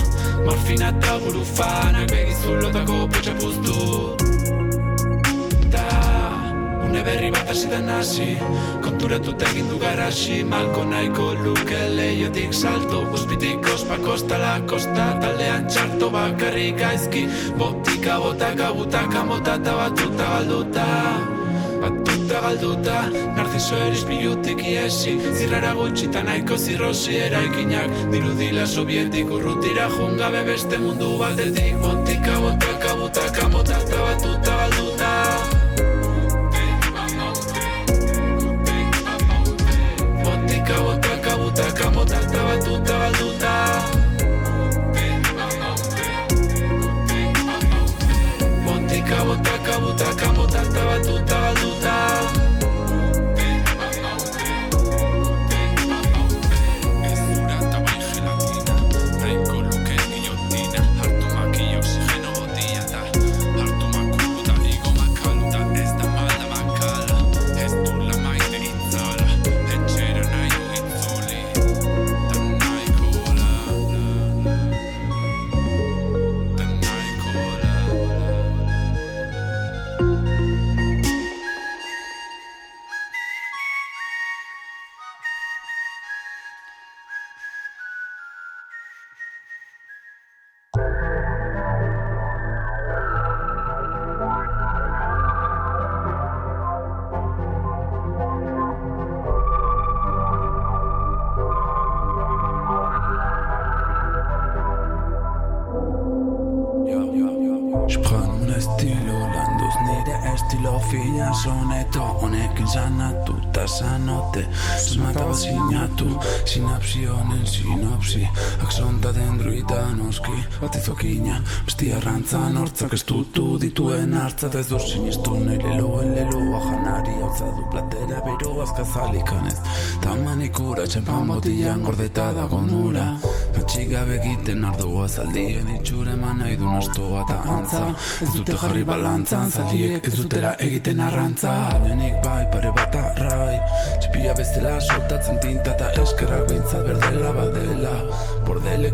Speaker 14: Morfina eta burufanak begizulotako potxa puztu Da, une berri bat hasi. Da nasi Konturatuta egin du garasi. Malko nahiko luke leiotik salto. Guzpitik ospa kosta la kosta Taldean txarto. Bakarrik gaizki Botika, botaka, butaka, motata batuta galduta. Batuta galduta, narciso erizpilutik iesi. Zirrara gutxita nahiko zirrosi eraikinak. Dirudila sovietik urrutira jungabe beste mundu batetik. Botika, botaka, butaka, motata batuta galduta Sinapsi Aksonta dendruita noski. Bat izokina Besti arrantzan hortzak estutu dituen hartza. Ez dur sinistu nahi leloen leloa janari Hotza du platera bero azkazalikanez Tamanikura txempan botian gordeta dago nula Atxigabe egiten ardua zaldien itxure eman nahi du nastoa eta antza. Ez dute jarri balantzan zaldiek ez dutela egiten arrantza. Lehenik bai pare bat arrai. Txipia bezala soltatzen tinta eta eskerrak bintzat berdela badela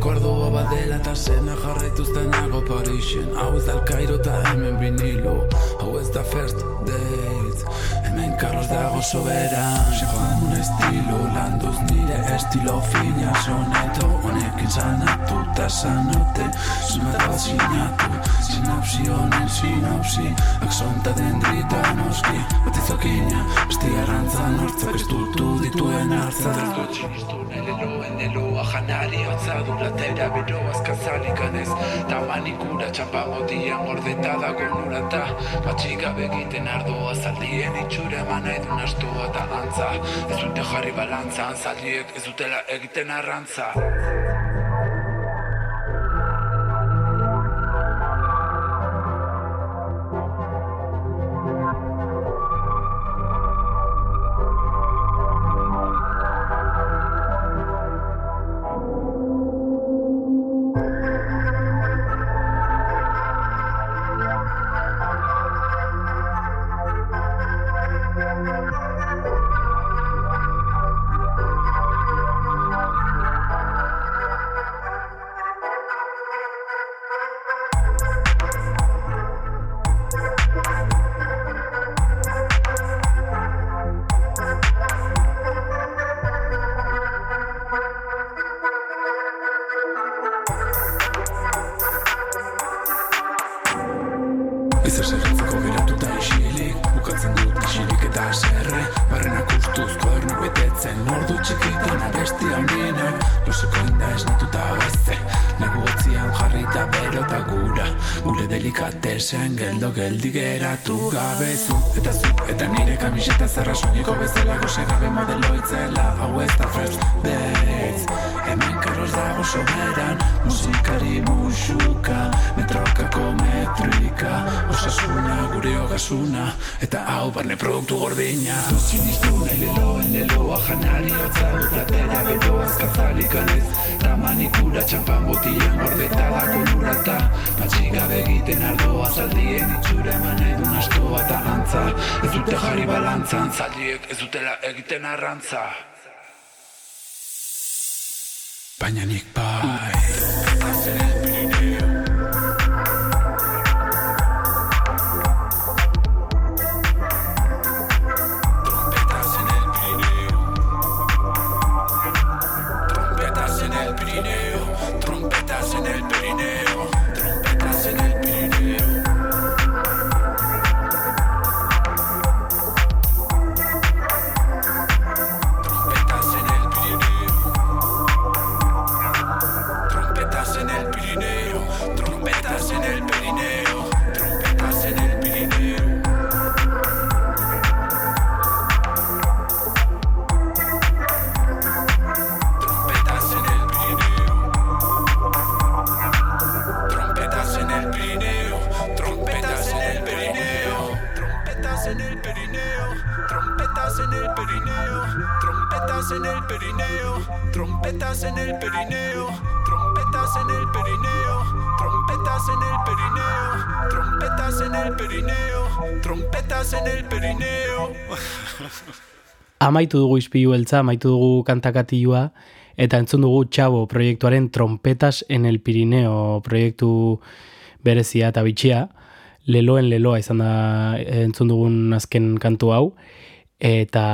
Speaker 14: Bordeleko ardoa badela eta zena jarraituztenago Parixen Hau ez da el Cairo eta hemen vinilo. Hau ez da first dates Hemen Carlos dago soberan. Segoan un estilo landuz nire estilo fina. Soneto Honekin sanatu eta sanote. Zumeta bat sinatu Sinapsi honen sinopsi. Aksonta dendrita noski Bat izokina Besti arrantzan hortzak estutu dituen hartza. Leloen leloa janari hotza du latera bero azkazalik ganez Ta manikura txapa gordeta dago nurata. Batxigabe egiten ardoa zaldien itxura eman nahi du nastoa eta antza. Ez dute jarri balantzan zaldiek ez dutela egiten arrantza esperanza. El Pirineo. Trompetas en el Pirineo. Trompetas en el Pirineo. Trompetas en el Pirineo. Trompetas en el Pirineo. Trompetas en el Pirineo. Trompetas en el Pirineo.
Speaker 4: Amaitu dugu izpilu beltza, amaitu dugu kantakatioa, eta entzun dugu Txabo proiektuaren Trompetas en el Pirineo proiektu berezia eta bitxia, leloen leloa izan da eh, entzun dugun azken kantu hau, eta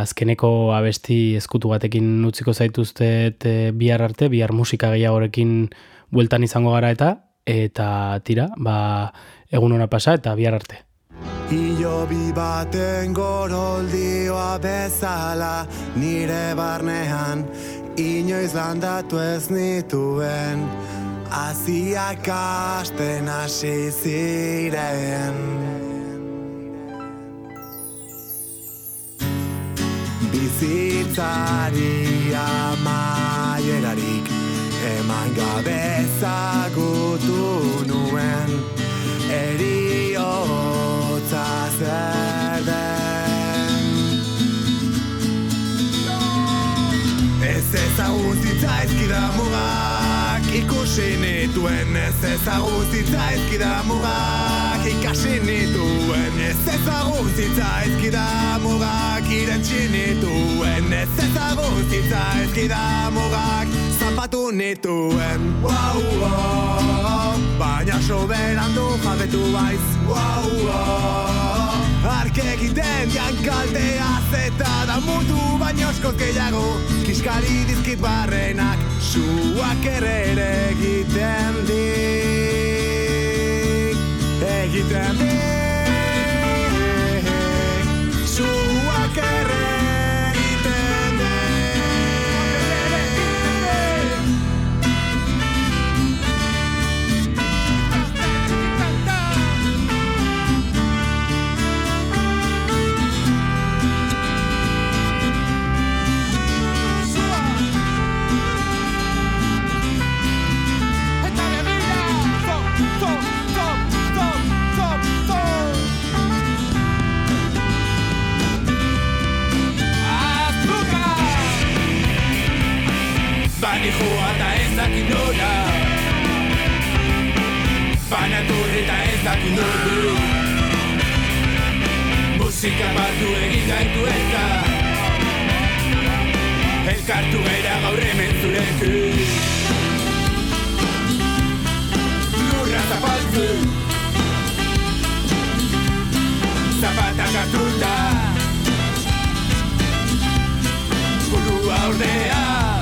Speaker 4: azkeneko abesti eskutu batekin utziko zaituztet eh, bihar arte, bihar musika gehiagorekin bueltan izango gara eta, eta tira, ba, egun ona pasa eta bihar arte.
Speaker 17: Ilobi baten goroldioa bezala nire barnean inoiz landatu ez nituen Aziak asten hasi ziren Bizitzari amaierarik eman gabe ezagutu nuen. Eriotza zer den. Ez ezagun zitzaizkida mugak ikusi nituen Ez ezagun zitzaizkida mugak ikasi nituen Ez ezagun zitzaizkida mugak irentxi nituen Ez ezagun zitzaizkida mugak zapatu nituen. Wow, wow, Baina soberan du jabetu baiz. Wow, wow, Ark egiten dian kaldea zeta da mutu baino askoz gehiago. Kiskari dizkit barrenak suak ere ere egiten dik Egiten dik Suak ere
Speaker 14: Bana torre eta ez dakit nordu Musika batu egin gaitu eta Elkartu gaira gaur hemen zurekin. Lurra zapaltzu. Zapatak hartuta. Burua ordea